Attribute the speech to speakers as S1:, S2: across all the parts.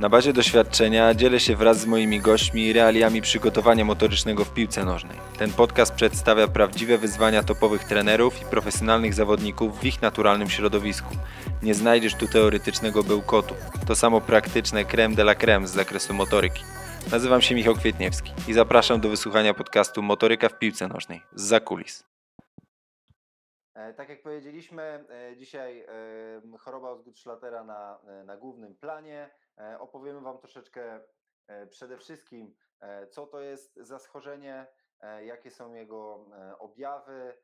S1: Na bazie doświadczenia dzielę się wraz z moimi gośćmi realiami przygotowania motorycznego w piłce nożnej. Ten podcast przedstawia prawdziwe wyzwania topowych trenerów i profesjonalnych zawodników w ich naturalnym środowisku. Nie znajdziesz tu teoretycznego bełkotu. To samo praktyczne creme de la creme z zakresu motoryki. Nazywam się Michał Kwietniewski i zapraszam do wysłuchania podcastu Motoryka w piłce nożnej z zakulis.
S2: E, Tak jak powiedzieliśmy, e, dzisiaj e, choroba Osgood-Schlatera na, na głównym planie. Opowiemy Wam troszeczkę przede wszystkim, co to jest za schorzenie, jakie są jego objawy,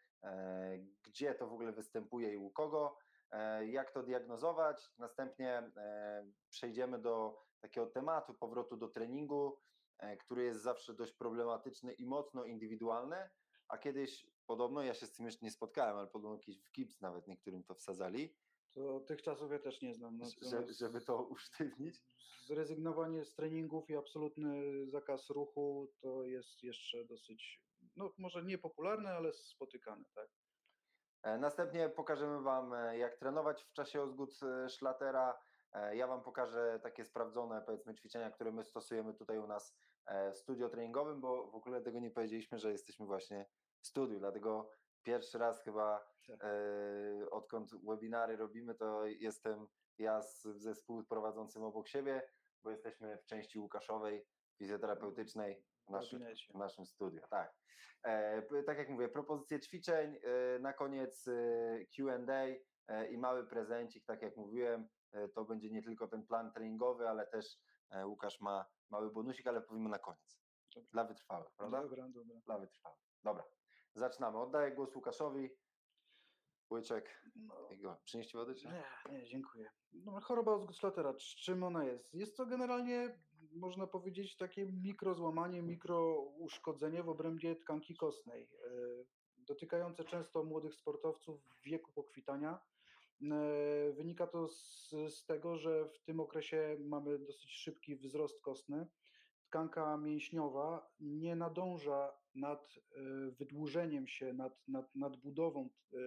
S2: gdzie to w ogóle występuje i u kogo, jak to diagnozować. Następnie przejdziemy do takiego tematu powrotu do treningu, który jest zawsze dość problematyczny i mocno indywidualny, a kiedyś podobno, ja się z tym jeszcze nie spotkałem, ale podobno jakiś w gips nawet niektórym to wsadzali,
S3: To tych czasów ja też nie znam.
S2: że,
S3: natomiast
S2: żeby to usztywnić.
S3: Zrezygnowanie z treningów i absolutny zakaz ruchu to jest jeszcze dosyć, no może niepopularne, ale spotykane, tak?
S2: E, Następnie pokażemy Wam, e, jak trenować w czasie Ozgód e, Szlatera. Ja Wam pokażę takie sprawdzone, powiedzmy, ćwiczenia, które my stosujemy tutaj u nas w studio treningowym, bo w ogóle tego nie powiedzieliśmy, że jesteśmy właśnie studiu, dlatego pierwszy raz chyba
S3: Tak.
S2: e, odkąd webinary robimy, to jestem ja z, ze współprowadzącym obok siebie, bo jesteśmy w części Łukaszowej, fizjoterapeutycznej w naszym, w naszym studiu. Tak. E, tak jak mówię, propozycje ćwiczeń, e, na koniec e, QA i mały prezencik, tak jak mówiłem. To będzie nie tylko ten plan treningowy, ale też Łukasz ma mały bonusik, ale powiemy na koniec.
S3: Dobrze.
S2: Dla wytrwałych, prawda?
S3: Dobra, dobra.
S2: Dla wytrwałych. Dobra, zaczynamy. Oddaję głos Łukaszowi. Łyczek,
S3: No,
S2: jego. Przynieście wody? Czy?
S3: nie, nie, dziękuję. No, choroba Osgood-Schlatera, c- czym ona jest? Jest to generalnie, można powiedzieć, takie mikrozłamanie, mikrouszkodzenie w obrębie tkanki kostnej, e, dotykające często młodych sportowców w wieku pokwitania. E, Wynika to z, z tego, że w tym okresie mamy dosyć szybki wzrost kostny. Tkanka mięśniowa nie nadąża nad e, wydłużeniem się, nad, nad, nad budową e,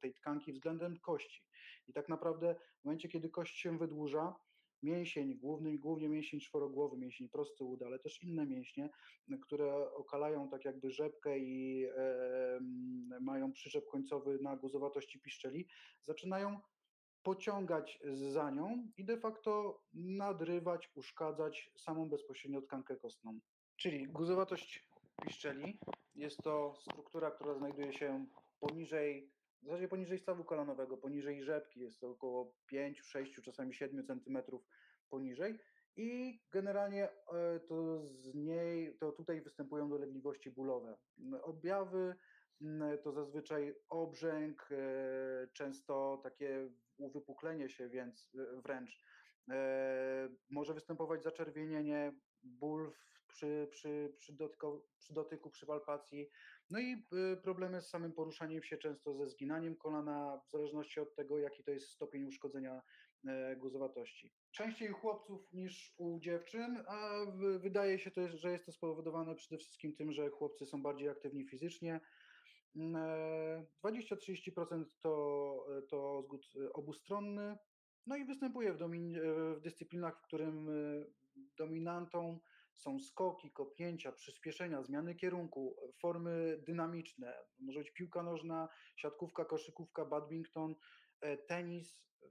S3: tej tkanki względem kości. I tak naprawdę w momencie, kiedy kość się wydłuża, mięsień, główny, głównie mięsień czworogłowy, mięsień prosty uda, ale też inne mięśnie, które okalają tak jakby rzepkę i e, mają przyczep końcowy na guzowatości piszczeli, zaczynają pociągać za nią i de facto nadrywać, uszkadzać samą bezpośrednio tkankę kostną. Czyli guzowatość piszczeli jest to struktura, która znajduje się poniżej, w zasadzie poniżej stawu kolanowego, poniżej rzepki, jest to około 5, 6, czasami 7 centymetrów poniżej i generalnie e, to z niej, to tutaj występują dolegliwości bólowe. Objawy to zazwyczaj obrzęk, e, często takie uwypuklenie się więc e, wręcz. Może występować zaczerwienienie, ból w- przy, przy, przy, dotyku, przy dotyku, przy palpacji. No i y, problemy z samym poruszaniem się, często ze zginaniem kolana, w zależności od tego, jaki to jest stopień uszkodzenia e, guzowatości. Częściej u chłopców niż u dziewczyn, a wydaje się, to, że jest to spowodowane przede wszystkim tym, że chłopcy są bardziej aktywni fizycznie. Mm, e, 20-30% to, to zgód e, obustronny, no i występuje w, domin- w dyscyplinach, w którym dominantą są skoki, kopnięcia, przyspieszenia, zmiany kierunku, formy dynamiczne. Może być piłka nożna, siatkówka, koszykówka, badminton, e, tenis. e,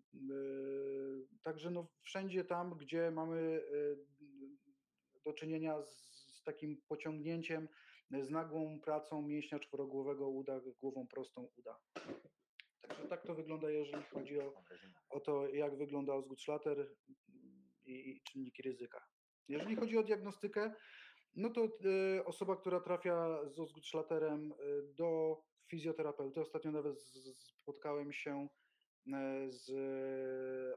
S3: Także no wszędzie tam, gdzie mamy e, do czynienia z, takim pociągnięciem, z nagłą pracą mięśnia czworogłowego uda, głową prostą uda. Także tak to wygląda, jeżeli chodzi o, o to, jak wygląda Osgood-Schlatter i, i czynniki ryzyka. Jeżeli chodzi o diagnostykę, no to e, osoba, która trafia z Osgood-Schlatterem e, do fizjoterapeuty, ostatnio nawet spotkałem się e, z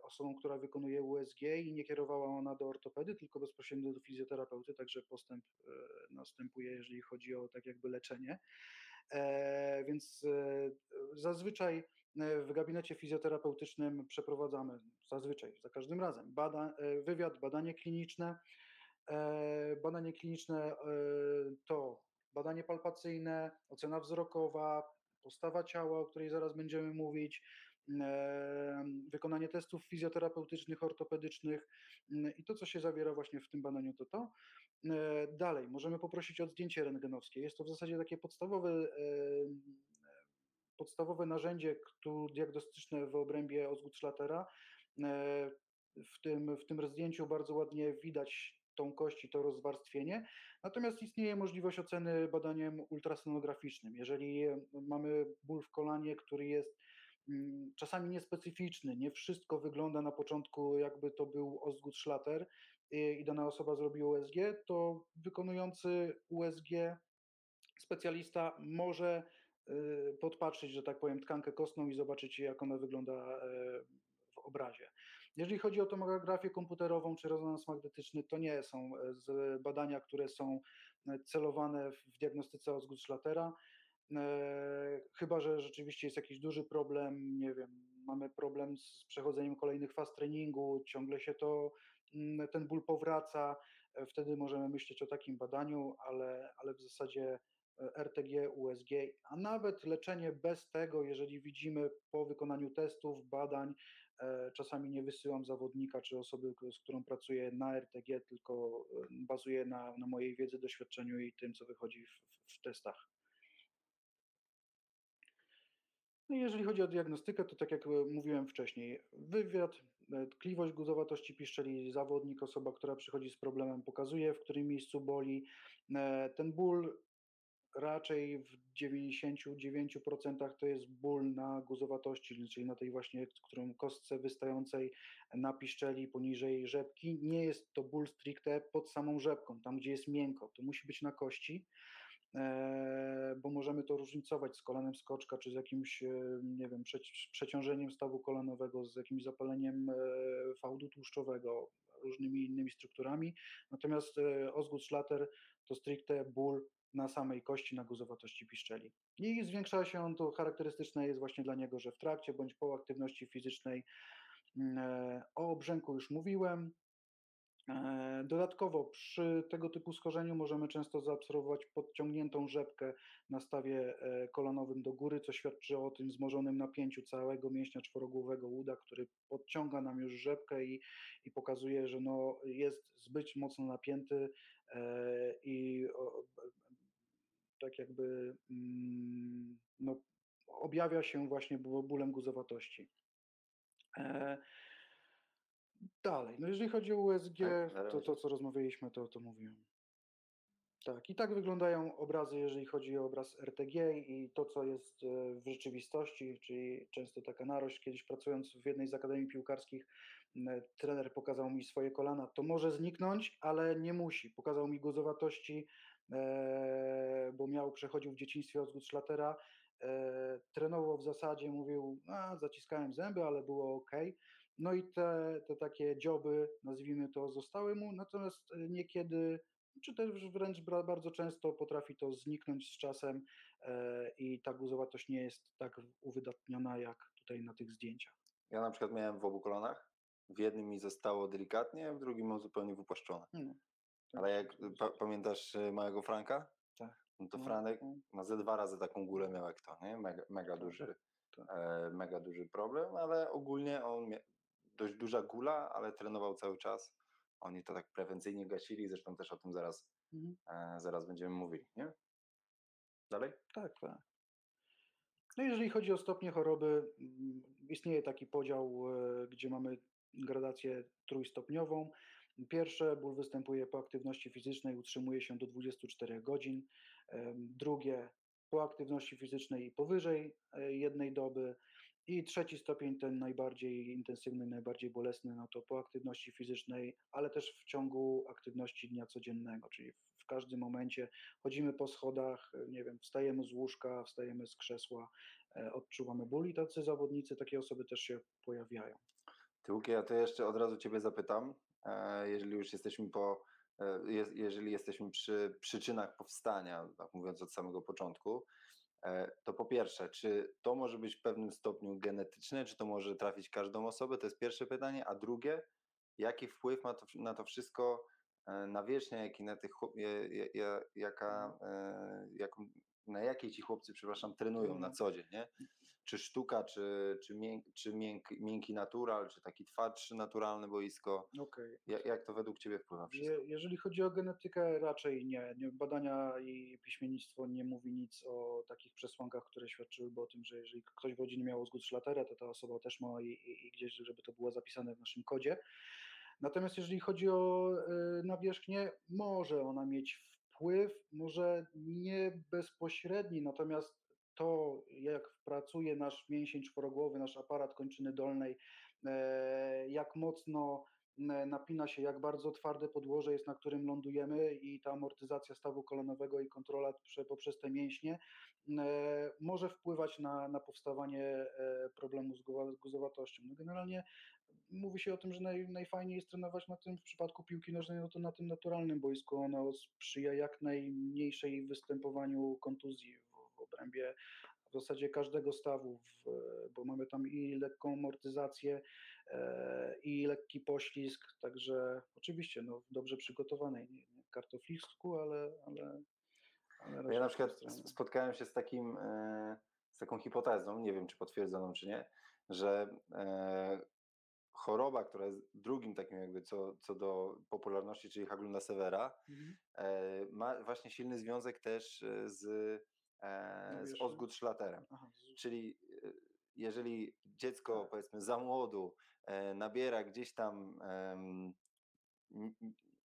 S3: osobą, która wykonuje USG i nie kierowała ona do ortopedy, tylko bezpośrednio do fizjoterapeuty, także postęp następuje, jeżeli chodzi o tak jakby leczenie. E, Więc zazwyczaj w gabinecie fizjoterapeutycznym przeprowadzamy, zazwyczaj, za każdym razem, bada, e, wywiad, badanie kliniczne. E, Badanie kliniczne e, to badanie palpacyjne, ocena wzrokowa, postawa ciała, o której zaraz będziemy mówić, e, wykonanie testów fizjoterapeutycznych, ortopedycznych mm, i to, co się zawiera właśnie w tym badaniu, to to. E, Dalej, możemy poprosić o zdjęcie rentgenowskie. Jest to w zasadzie takie podstawowe, podstawowe narzędzie diagnostyczne w obrębie Osgood-Schlatera. E, W tym, w tym zdjęciu bardzo ładnie widać tą kość i to rozwarstwienie. Natomiast istnieje możliwość oceny badaniem ultrasonograficznym. Jeżeli e, mamy ból w kolanie, który jest mm, czasami niespecyficzny, nie wszystko wygląda na początku, jakby to był Osgood-Schlatter i, i dana osoba zrobiła USG, to wykonujący USG specjalista może podpatrzeć, że tak powiem, tkankę kostną i zobaczyć, jak ona wygląda e, w obrazie. Jeżeli chodzi o tomografię komputerową czy rezonans magnetyczny, to nie są e, badania, które są e, celowane w diagnostyce Osgood-Schlatera. E, Chyba, że rzeczywiście jest jakiś duży problem, nie wiem, mamy problem z przechodzeniem kolejnych faz treningu, ciągle się to, mm, ten ból powraca, wtedy możemy myśleć o takim badaniu, ale, ale w zasadzie RTG, USG, a nawet leczenie bez tego, jeżeli widzimy po wykonaniu testów, badań, e, czasami nie wysyłam zawodnika czy osoby, z którą pracuję na RTG, tylko e, bazuję na, na mojej wiedzy, doświadczeniu i tym, co wychodzi w, w, testach. No jeżeli chodzi o diagnostykę, to tak jak e, mówiłem wcześniej, wywiad, tkliwość guzowatości piszczeli, zawodnik, osoba, która przychodzi z problemem, pokazuje, w którym miejscu boli. Ten ból raczej w 99% to jest ból na guzowatości, czyli na tej właśnie, którą kostce wystającej na piszczeli poniżej rzepki. Nie jest to ból stricte pod samą rzepką, tam gdzie jest miękko. To musi być na kości e, bo możemy to różnicować z kolanem skoczka, czy z jakimś, e, nie wiem, przeci- przeciążeniem stawu kolanowego, z jakimś zapaleniem e, fałdu tłuszczowego, różnymi innymi strukturami. Natomiast e, Osgood-Schlatter to stricte ból na samej kości, na guzowatości piszczeli. I zwiększa się on, to charakterystyczne jest właśnie dla niego, że w trakcie bądź po aktywności fizycznej, mm, e, o obrzęku już mówiłem, E, Dodatkowo przy tego typu schorzeniu możemy często zaobserwować podciągniętą rzepkę na stawie e, kolanowym do góry, co świadczy o tym wzmożonym napięciu całego mięśnia czworogłowego uda, który podciąga nam już rzepkę i, i pokazuje, że no jest zbyt mocno napięty i tak jakby mm, no, objawia się właśnie ból- bólem guzowatości. E, Dalej, no jeżeli chodzi o USG,
S2: Tak,
S3: to to, co rozmawialiśmy, to, to mówiłem. Tak, i tak wyglądają obrazy, jeżeli chodzi o obraz RTG i to, co jest e, w rzeczywistości, czyli często taka narość. Kiedyś pracując w jednej z akademii piłkarskich, trener pokazał mi swoje kolana. To może zniknąć, ale nie musi. Pokazał mi guzowatości, bo miał, przechodził w dzieciństwie od Schlatera. E, trenował w zasadzie, mówił, a zaciskałem zęby, ale było ok. No i te, te takie dzioby, nazwijmy to, zostały mu, natomiast e, niekiedy, czy też wręcz bardzo często potrafi to zniknąć z czasem e, i ta guzowatość nie jest tak uwydatniona jak tutaj na tych zdjęciach.
S2: Ja na przykład miałem w obu kolanach. W jednym mi zostało delikatnie, w drugim mam zupełnie wypłaszczone.
S3: No.
S2: Ale jak pa, pamiętasz e, małego Franka?
S3: Tak.
S2: No to
S3: No,
S2: Franek
S3: no.
S2: ma ze dwa razy taką gulę miał jak to, nie? Mega, mega
S3: Tak,
S2: duży,
S3: tak.
S2: e, mega duży problem, ale ogólnie on dość duża gula, ale trenował cały czas. Oni to tak prewencyjnie gasili, zresztą też o tym zaraz,
S3: Mhm.
S2: e, zaraz będziemy mówili, nie? Dalej?
S3: Tak, tak. No jeżeli chodzi o stopnie choroby, mm, istnieje taki podział, e, gdzie mamy gradację trójstopniową. Pierwsze, ból występuje po aktywności fizycznej, utrzymuje się do 24 godzin. Drugie, po aktywności fizycznej i powyżej e, jednej doby. I trzeci stopień, ten najbardziej intensywny, najbardziej bolesny, no to po aktywności fizycznej, ale też w ciągu aktywności dnia codziennego, czyli w, każdym momencie chodzimy po schodach, e, nie wiem, wstajemy z łóżka, wstajemy z krzesła, e, odczuwamy ból i tacy zawodnicy, takie osoby też się pojawiają.
S2: Tyłki, ja to jeszcze od razu Ciebie zapytam, jeżeli już jesteśmy po, e, je, jeżeli jesteśmy przy przyczynach powstania, tak mówiąc od samego początku, e, to po pierwsze, czy to może być w pewnym stopniu genetyczne, czy to może trafić każdą osobę? To jest pierwsze pytanie, a drugie, jaki wpływ ma to, na to wszystko e, nawierzchnia, jak i na tych, jaka, e, jaką, na jakiej ci chłopcy, przepraszam, trenują na
S3: Mhm.
S2: co dzień, nie? Czy sztuka, czy, czy, mięk, czy miękki, miękki natural, czy taki twardszy naturalny boisko?
S3: Okej.
S2: Jak, jak to według ciebie wpływa wszystko?
S3: Je, jeżeli chodzi o genetykę, raczej nie. Badania i piśmiennictwo nie mówi nic o takich przesłankach, które świadczyłyby o tym, że jeżeli ktoś w rodzinie miał zgód Schlatera, to ta osoba też ma i, i, i gdzieś, żeby to było zapisane w naszym kodzie. Natomiast jeżeli chodzi o y, nawierzchnię, może ona mieć wpływ, może nie bezpośredni, natomiast to, jak pracuje nasz mięsień czworogłowy, nasz aparat kończyny dolnej, e, jak mocno napina się, jak bardzo twarde podłoże jest, na którym lądujemy i ta amortyzacja stawu kolanowego i kontrola prze, poprzez te mięśnie e, może wpływać na, na powstawanie e, problemu z guzowatością. No generalnie mówi się o tym, że naj, najfajniej jest trenować na tym w przypadku piłki nożnej, no to na tym naturalnym boisku. Ono sprzyja jak najmniejszej występowaniu kontuzji obrębie w zasadzie każdego stawu, w, bo mamy tam i lekką amortyzację, e, i lekki poślizg, także oczywiście no, dobrze przygotowanej, nie, nie kartoflisku, ale, ale, ale
S2: Ja na przykład spotkałem się z takim, e, z taką hipotezą, nie wiem czy potwierdzoną czy nie, że e, choroba, która jest drugim takim jakby co, co do popularności, czyli Haglunda severa,
S3: Mhm.
S2: e, ma właśnie silny związek też e, z, e, z.
S3: Aha, z-
S2: Czyli e, jeżeli dziecko powiedzmy za młodu e, nabiera gdzieś tam n-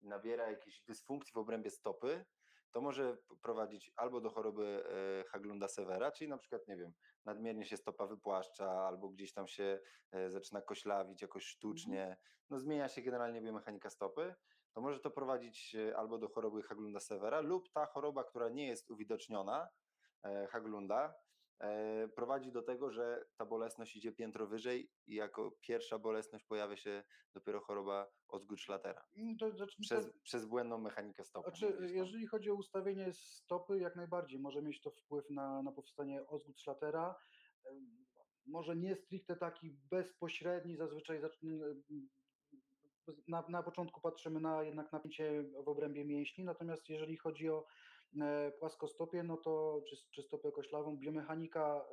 S2: nabiera jakiejś dysfunkcji w obrębie stopy, to może prowadzić albo do choroby e, Haglunda severa, czyli na przykład, nie wiem, nadmiernie się stopa wypłaszcza, albo gdzieś tam się e, zaczyna koślawić jakoś sztucznie, no zmienia się generalnie biomechanika stopy, to może to prowadzić e, albo do choroby Haglunda severa, lub ta choroba, która nie jest uwidoczniona, e, Haglunda, e, prowadzi do tego, że ta bolesność idzie piętro wyżej i jako pierwsza bolesność pojawia się dopiero choroba Osgood-Schlattera.
S3: Mm, to, znaczy, to,
S2: Przez, przez błędną mechanikę stopy.
S3: Znaczy, jeżeli chodzi o ustawienie stopy, jak najbardziej może mieć to wpływ na, na powstanie. Em, Może nie stricte taki bezpośredni, zazwyczaj na, na początku patrzymy na jednak napięcie w obrębie mięśni, natomiast jeżeli chodzi o e, płaskostopie, no to czy, czy stopę koślawą, biomechanika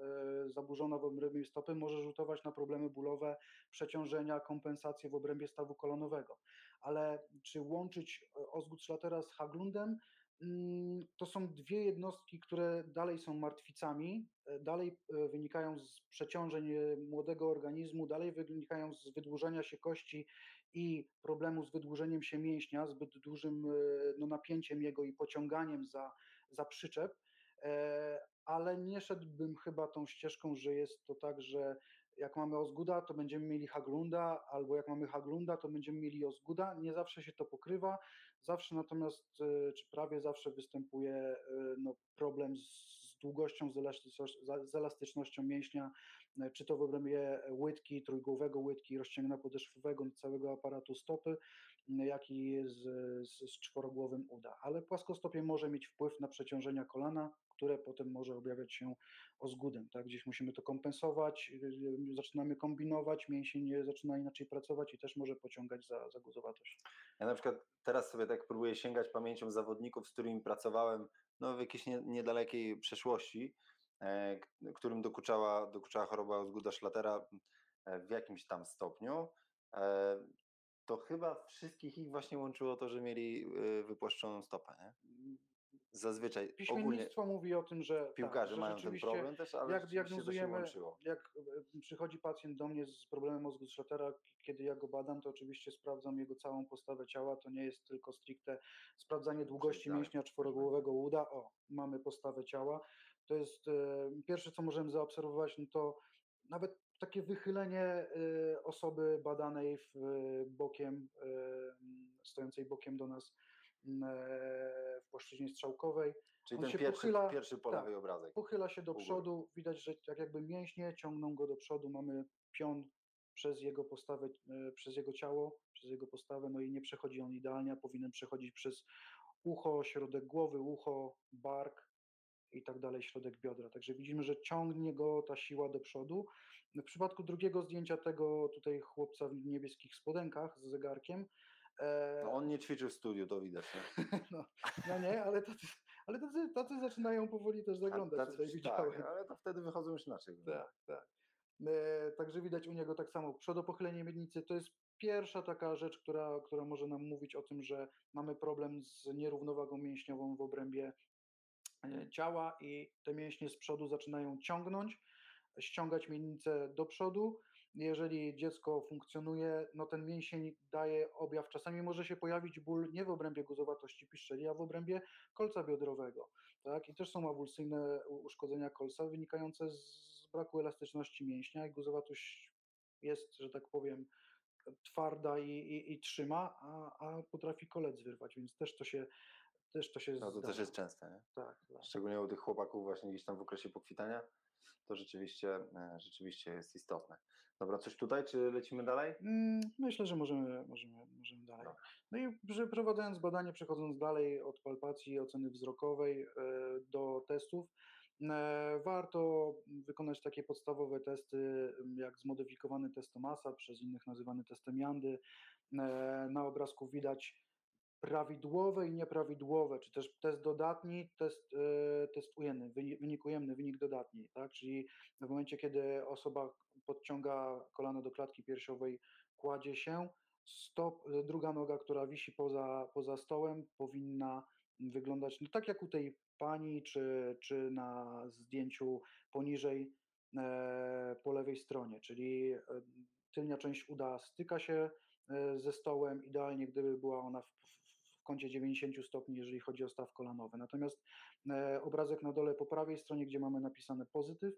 S3: e, zaburzona w obrębie stopy może rzutować na problemy bólowe, przeciążenia, kompensacje w obrębie stawu kolonowego. Ale czy łączyć e, Osgood Schlatera z Haglundem? Mm, To są dwie jednostki, które dalej są martwicami, e, dalej e, wynikają z przeciążeń e, młodego organizmu, dalej wynikają z wydłużenia się kości i problemu z wydłużeniem się mięśnia, zbyt dużym e, no, napięciem jego i pociąganiem za, za przyczep, e, ale nie szedłbym chyba tą ścieżką, że jest to tak, że jak mamy Osguda, to będziemy mieli Haglunda, albo jak mamy Haglunda, to będziemy mieli Osguda. Nie zawsze się to pokrywa, zawsze natomiast, e, czy prawie zawsze występuje no, problem z z elastycznością, z elastycznością mięśnia, e, czy to w obrębie łydki, trójgłowego łydki, rozciągna podeszwowego, całego aparatu stopy, jak i z, z, z czworogłowym uda. Ale płaskostopie może mieć wpływ na przeciążenia kolana, które potem może objawiać się ozgudem. Tak? Gdzieś musimy to kompensować, y, y, zaczynamy kombinować, mięsień zaczyna inaczej pracować i też może pociągać za, za guzowatość.
S2: Ja na przykład teraz sobie tak próbuję sięgać pamięcią zawodników, z którymi pracowałem no, w jakiejś nie, niedalekiej przeszłości, e, którym dokuczała, dokuczała choroba Osguda Schlatera e, w jakimś tam stopniu. E, to chyba wszystkich ich właśnie łączyło to, że mieli e, wypłaszczoną stopę. Nie? Zazwyczaj ogólnie
S3: Piśmiennictwo mówi o tym, że
S2: piłkarze
S3: tak, że
S2: mają ten problem też, ale
S3: jak
S2: rzeczywiście to się
S3: diagnozujemy, jak e, przychodzi pacjent do mnie z problemem mózgu Schrottera, kiedy ja go badam, to oczywiście sprawdzam jego całą postawę ciała, to nie jest tylko stricte sprawdzanie długości mięśnia czworogłowego uda, o, mamy postawę ciała. To jest e, pierwsze, co możemy zaobserwować, no to nawet takie wychylenie e, osoby badanej w, bokiem, e, stojącej bokiem do nas w płaszczyźnie strzałkowej,
S2: Czyli
S3: on
S2: ten
S3: się
S2: pierwszy,
S3: pochyla-
S2: pierwszy po
S3: tak.
S2: lewej obrazek.
S3: pochyla się do przodu, widać, że tak jakby mięśnie ciągną go do przodu, mamy pion przez jego postawę, e, przez jego ciało, przez jego postawę, no i nie przechodzi on idealnie, a powinien przechodzić przez ucho, środek głowy, ucho, bark i tak dalej, środek biodra. Także widzimy, że ciągnie go ta siła do przodu. W przypadku drugiego zdjęcia tego tutaj chłopca w niebieskich spodenkach z zegarkiem,
S2: No, on nie ćwiczył w studiu, to widać. Nie?
S3: no, no nie, ale to, Ale tacy, tacy zaczynają powoli też zaglądać,
S2: Tacy-
S3: tutaj
S2: tak, ale to wtedy wychodzą już inaczej.
S3: Tak, tak. E, Także widać u niego tak samo. Przodopochylenie miednicy to jest pierwsza taka rzecz, która, która może nam mówić o tym, że mamy problem z nierównowagą mięśniową w obrębie e, ciała i te mięśnie z przodu zaczynają ciągnąć, ściągać miednicę do przodu. Jeżeli dziecko funkcjonuje, no ten mięsień daje objaw. Czasami może się pojawić ból nie w obrębie guzowatości piszczeli, a w obrębie kolca biodrowego. Tak? I też są awulsyjne uszkodzenia kolca wynikające z braku elastyczności mięśnia i guzowatość jest, że tak powiem, twarda i, i, i trzyma, a, a potrafi kolec wyrwać, więc też to się też to się
S2: No to
S3: zdarza.
S2: też jest częste, nie?
S3: Tak, tak.
S2: Szczególnie u tych chłopaków właśnie gdzieś tam w okresie pokwitania, to rzeczywiście, e, rzeczywiście jest istotne. Dobra, coś tutaj, czy lecimy dalej?
S3: Mm, Myślę, że możemy, możemy, możemy dalej.
S2: Dobra.
S3: No i przeprowadzając badanie, przechodząc dalej od palpacji, oceny wzrokowej e, do testów, e, warto wykonać takie podstawowe testy, jak zmodyfikowany test Tomasa, przez innych nazywany testem Jandy. Na obrazku widać prawidłowe i nieprawidłowe, czy też test dodatni, test, e, test ujemny, wyni- wynik ujemny, wynik dodatni, tak? Czyli w momencie, kiedy osoba podciąga kolano do klatki piersiowej, kładzie się, stop, druga noga, która wisi poza, poza stołem, powinna wyglądać no, tak jak u tej pani, czy, czy na zdjęciu poniżej e, po lewej stronie, czyli e, tylnia część uda styka się e, ze stołem, idealnie gdyby była ona w kącie 90 stopni, jeżeli chodzi o staw kolanowy. Natomiast e, obrazek na dole po prawej stronie, gdzie mamy napisane pozytyw,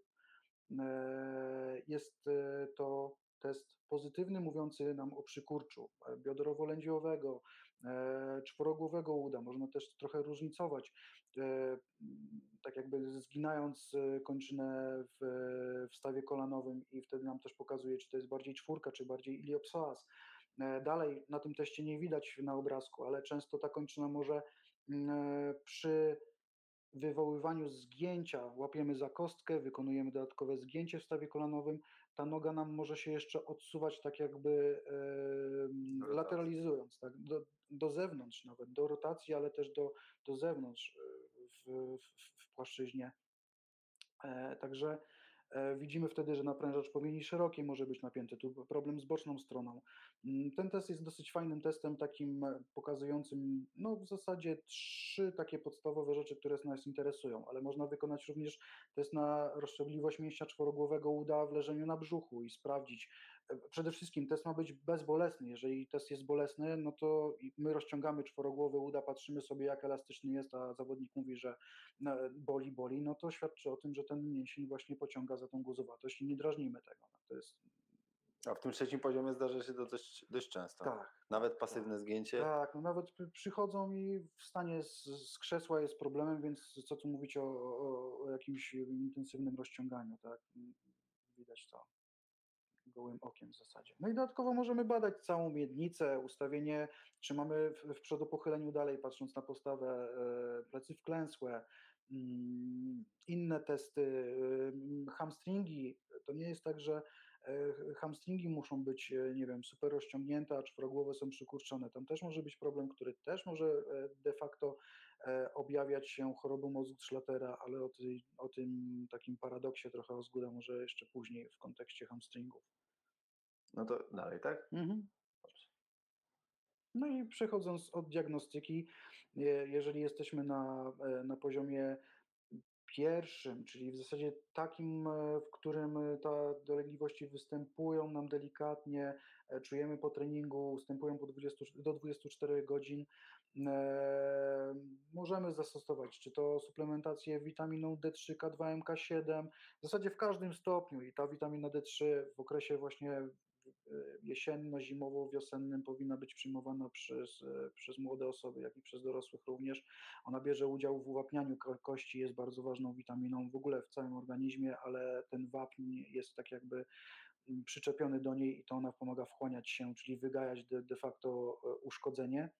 S3: e, jest e, to test pozytywny, mówiący nam o przykurczu biodrowo-lędźwiowego, e, czworogłowego uda. Można też trochę różnicować, tak jakby zginając kończynę w, w stawie kolanowym i wtedy nam też pokazuje, czy to jest bardziej czwórka, czy bardziej iliopsoas. E, Dalej na tym teście nie widać na obrazku, ale często ta kończyna może mm, e, przy wywoływaniu zgięcia łapiemy za kostkę, wykonujemy dodatkowe zgięcie w stawie kolanowym, ta noga nam może się jeszcze odsuwać tak jakby
S2: rotacji.
S3: lateralizując, tak, do, do zewnątrz nawet, do rotacji, ale też do, do zewnątrz e, w, w, w płaszczyźnie. E, Także e, widzimy wtedy, że naprężacz powieni szerokiej może być napięty, tu problem z boczną stroną. Mm, Ten test jest dosyć fajnym testem, takim e, pokazującym no, w zasadzie trzy takie podstawowe rzeczy, które nas interesują, ale można wykonać również test na rozciągliwość mięśnia czworogłowego uda w leżeniu na brzuchu i sprawdzić. Przede wszystkim test ma być bezbolesny. Jeżeli test jest bolesny, no to my rozciągamy czworogłowy uda, patrzymy sobie jak elastyczny jest, a zawodnik mówi, że no, boli, boli, no to świadczy o tym, że ten mięsień właśnie pociąga za tą guzowatość i nie drażnimy tego. No, to jest
S2: A w tym trzecim poziomie zdarza się to dość, dość często.
S3: tak.
S2: Nawet pasywne zgięcie.
S3: Tak, no nawet przy- przychodzą i wstanie z, z krzesła jest problemem, więc co tu mówić o, o, o jakimś intensywnym rozciąganiu, tak? Widać to gołym okiem w zasadzie. No i dodatkowo możemy badać całą miednicę, ustawienie, czy mamy w, w przodopochyleniu dalej, patrząc na postawę, e, plecy wklęsłe, mm, inne testy, ym, hamstringi. To nie jest tak, że e, hamstringi muszą być, e, nie wiem, super rozciągnięte, a czworogłowe są przykurczone. Tam też może być problem, który też może e, de facto e, objawiać się chorobą mózgu szlatera, ale o, tej, o tym takim paradoksie trochę Ozguda może jeszcze później w kontekście hamstringów.
S2: No to dalej, tak?
S3: Mhm. No i przechodząc od diagnostyki, je- jeżeli jesteśmy na, e, na poziomie pierwszym, czyli w zasadzie takim, e, w którym e, te dolegliwości występują nam delikatnie, e, czujemy po treningu, ustępują po 20, do 24 godzin, e, możemy zastosować, czy to suplementację witaminą D3, K2, MK7, w zasadzie w każdym stopniu i ta witamina D3 w okresie właśnie e, jesienno-zimowo-wiosennym powinna być przyjmowana przez, e, przez młode osoby, jak i przez dorosłych również. Ona bierze udział w uwapnianiu ko- kości, jest bardzo ważną witaminą w ogóle w całym organizmie, ale ten wapń jest tak jakby mm, przyczepiony do niej i to ona pomaga wchłaniać się, czyli wygajać de, de facto e, uszkodzenie.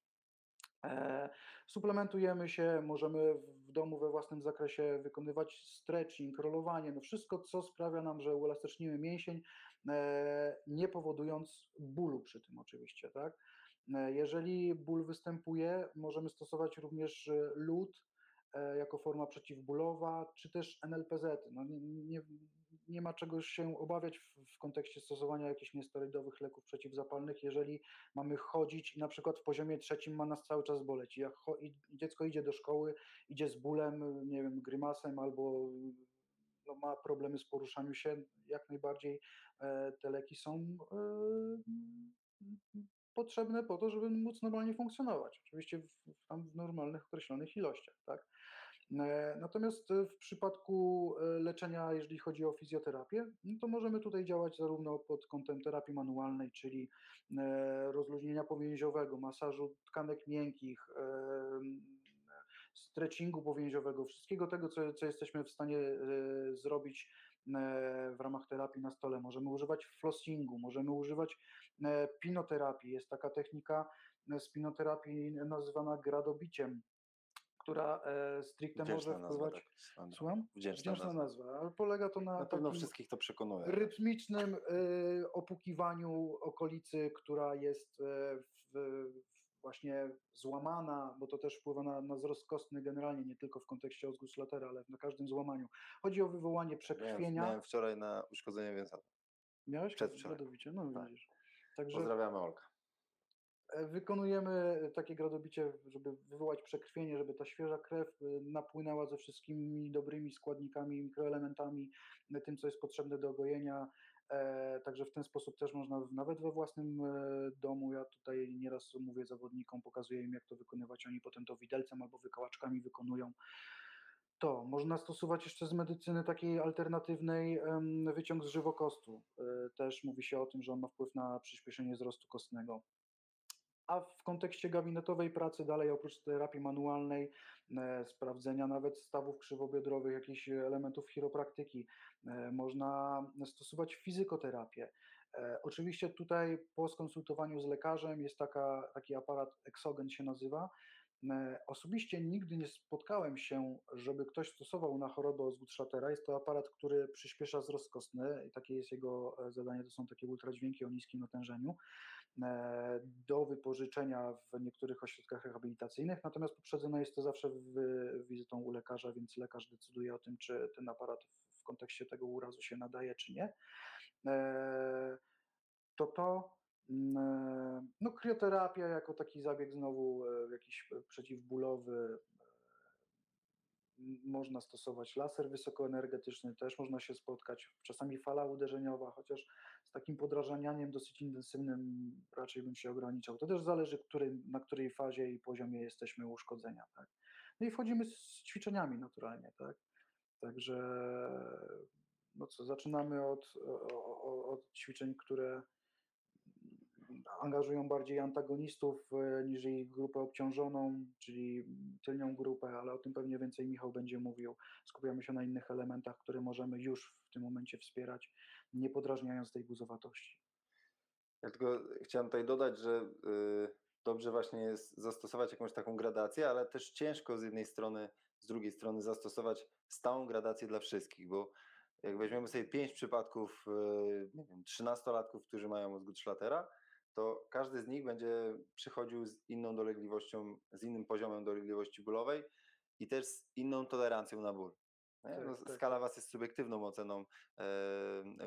S3: E, Suplementujemy się, możemy w domu we własnym zakresie wykonywać stretching, rolowanie, no wszystko, co sprawia nam, że uelastycznimy mięsień, nie powodując bólu przy tym oczywiście, tak? E, Jeżeli ból występuje, możemy stosować również e, lód e, jako forma przeciwbólowa, czy też NLPZ. No nie, nie, nie ma czego się obawiać w, w kontekście stosowania jakichś niesterydowych leków przeciwzapalnych, jeżeli mamy chodzić i na przykład w poziomie trzecim ma nas cały czas boleć. I Jak dziecko idzie do szkoły, idzie z bólem, nie wiem, grymasem albo no, ma problemy z poruszaniem się, jak najbardziej e, te leki są e, potrzebne po to, żeby móc normalnie funkcjonować. Oczywiście w, w, w normalnych, określonych ilościach, tak? E, Natomiast w przypadku leczenia, jeżeli chodzi o fizjoterapię, no to możemy tutaj działać zarówno pod kątem terapii manualnej, czyli rozluźnienia powięziowego, masażu tkanek miękkich, stretchingu powięziowego, wszystkiego tego, co, co jesteśmy w stanie e, zrobić e, w ramach terapii na stole. Możemy używać flossingu, możemy używać e, pinoterapii. Jest taka technika e, spinoterapii nazywana gradobiciem, która e, stricte
S2: Wdzięczna
S3: może
S2: nazwa,
S3: wpływać.
S2: tak, Sandra.
S3: Słucham?
S2: Wdzięczna
S3: Wdzięczna
S2: nazwa.
S3: nazwa, ale polega to na,
S2: Na pewno wszystkich to przekonuje.
S3: rytmicznym y, opukiwaniu okolicy, która jest e, w właśnie złamana, bo to też wpływa na, na wzrost kostny generalnie, nie tylko w kontekście Osguslatera, ale na każdym złamaniu. Chodzi o wywołanie
S2: Miałem,
S3: przekrwienia.
S2: miałem wczoraj na uszkodzenie więzadła.
S3: Miałeś
S2: przedwczoraj.
S3: No
S2: Tak.
S3: widzisz. Także
S2: Pozdrawiamy Olka.
S3: e, wykonujemy takie gradobicie, żeby wywołać przekrwienie, żeby ta świeża krew e, napłynęła ze wszystkimi dobrymi składnikami, mikroelementami, e, tym, co jest potrzebne do gojenia. E, Także w ten sposób też można, nawet we własnym e, domu, ja tutaj nieraz mówię zawodnikom, pokazuję im, jak to wykonywać, oni potem to widelcem albo wykałaczkami wykonują. To można stosować jeszcze z medycyny takiej alternatywnej wyciąg z żywokostu. E, Też mówi się o tym, że on ma wpływ na przyspieszenie wzrostu kostnego. A w kontekście gabinetowej pracy dalej oprócz terapii manualnej, e, sprawdzenia nawet stawów krzywobiodrowych, jakichś elementów chiropraktyki, e, można stosować fizykoterapię. E, oczywiście tutaj po skonsultowaniu z lekarzem jest taka, taki aparat Exogen się nazywa. Osobiście nigdy nie spotkałem się, żeby ktoś stosował na chorobę Osgood-Schlatera. Jest to aparat, który przyspiesza wzrost kostny i takie jest jego zadanie. To są takie ultradźwięki o niskim natężeniu do wypożyczenia w niektórych ośrodkach rehabilitacyjnych, natomiast poprzedzone jest to zawsze wizytą u lekarza, więc lekarz decyduje o tym, czy ten aparat w- kontekście tego urazu się nadaje, czy nie. E, To to, mm, e, no krioterapia jako taki zabieg znowu e, jakiś e, przeciwbólowy, można stosować laser wysokoenergetyczny, też można się spotkać, czasami fala uderzeniowa, chociaż z takim podrażanianiem dosyć intensywnym raczej bym się ograniczał. To też zależy, który, na której fazie i poziomie jesteśmy uszkodzenia. Tak? No i wchodzimy z ćwiczeniami naturalnie. Tak? Także no co, zaczynamy od, o- o- od ćwiczeń, które angażują bardziej antagonistów e, niż ich grupę obciążoną, czyli tylnią grupę, ale o tym pewnie więcej Michał będzie mówił. Skupiamy się na innych elementach, które możemy już w tym momencie wspierać, nie podrażniając tej guzowatości.
S2: Ja tylko chciałem tutaj dodać, że y, dobrze właśnie jest zastosować jakąś taką gradację, ale też ciężko z jednej strony, z drugiej strony zastosować stałą gradację dla wszystkich, bo jak weźmiemy sobie pięć przypadków, y, 13-latków, którzy mają mózgu szlatera, to każdy z nich będzie przychodził z inną dolegliwością, z innym poziomem dolegliwości bólowej i też z inną tolerancją na ból.
S3: Tak,
S2: No,
S3: tak,
S2: skala Was jest subiektywną oceną e,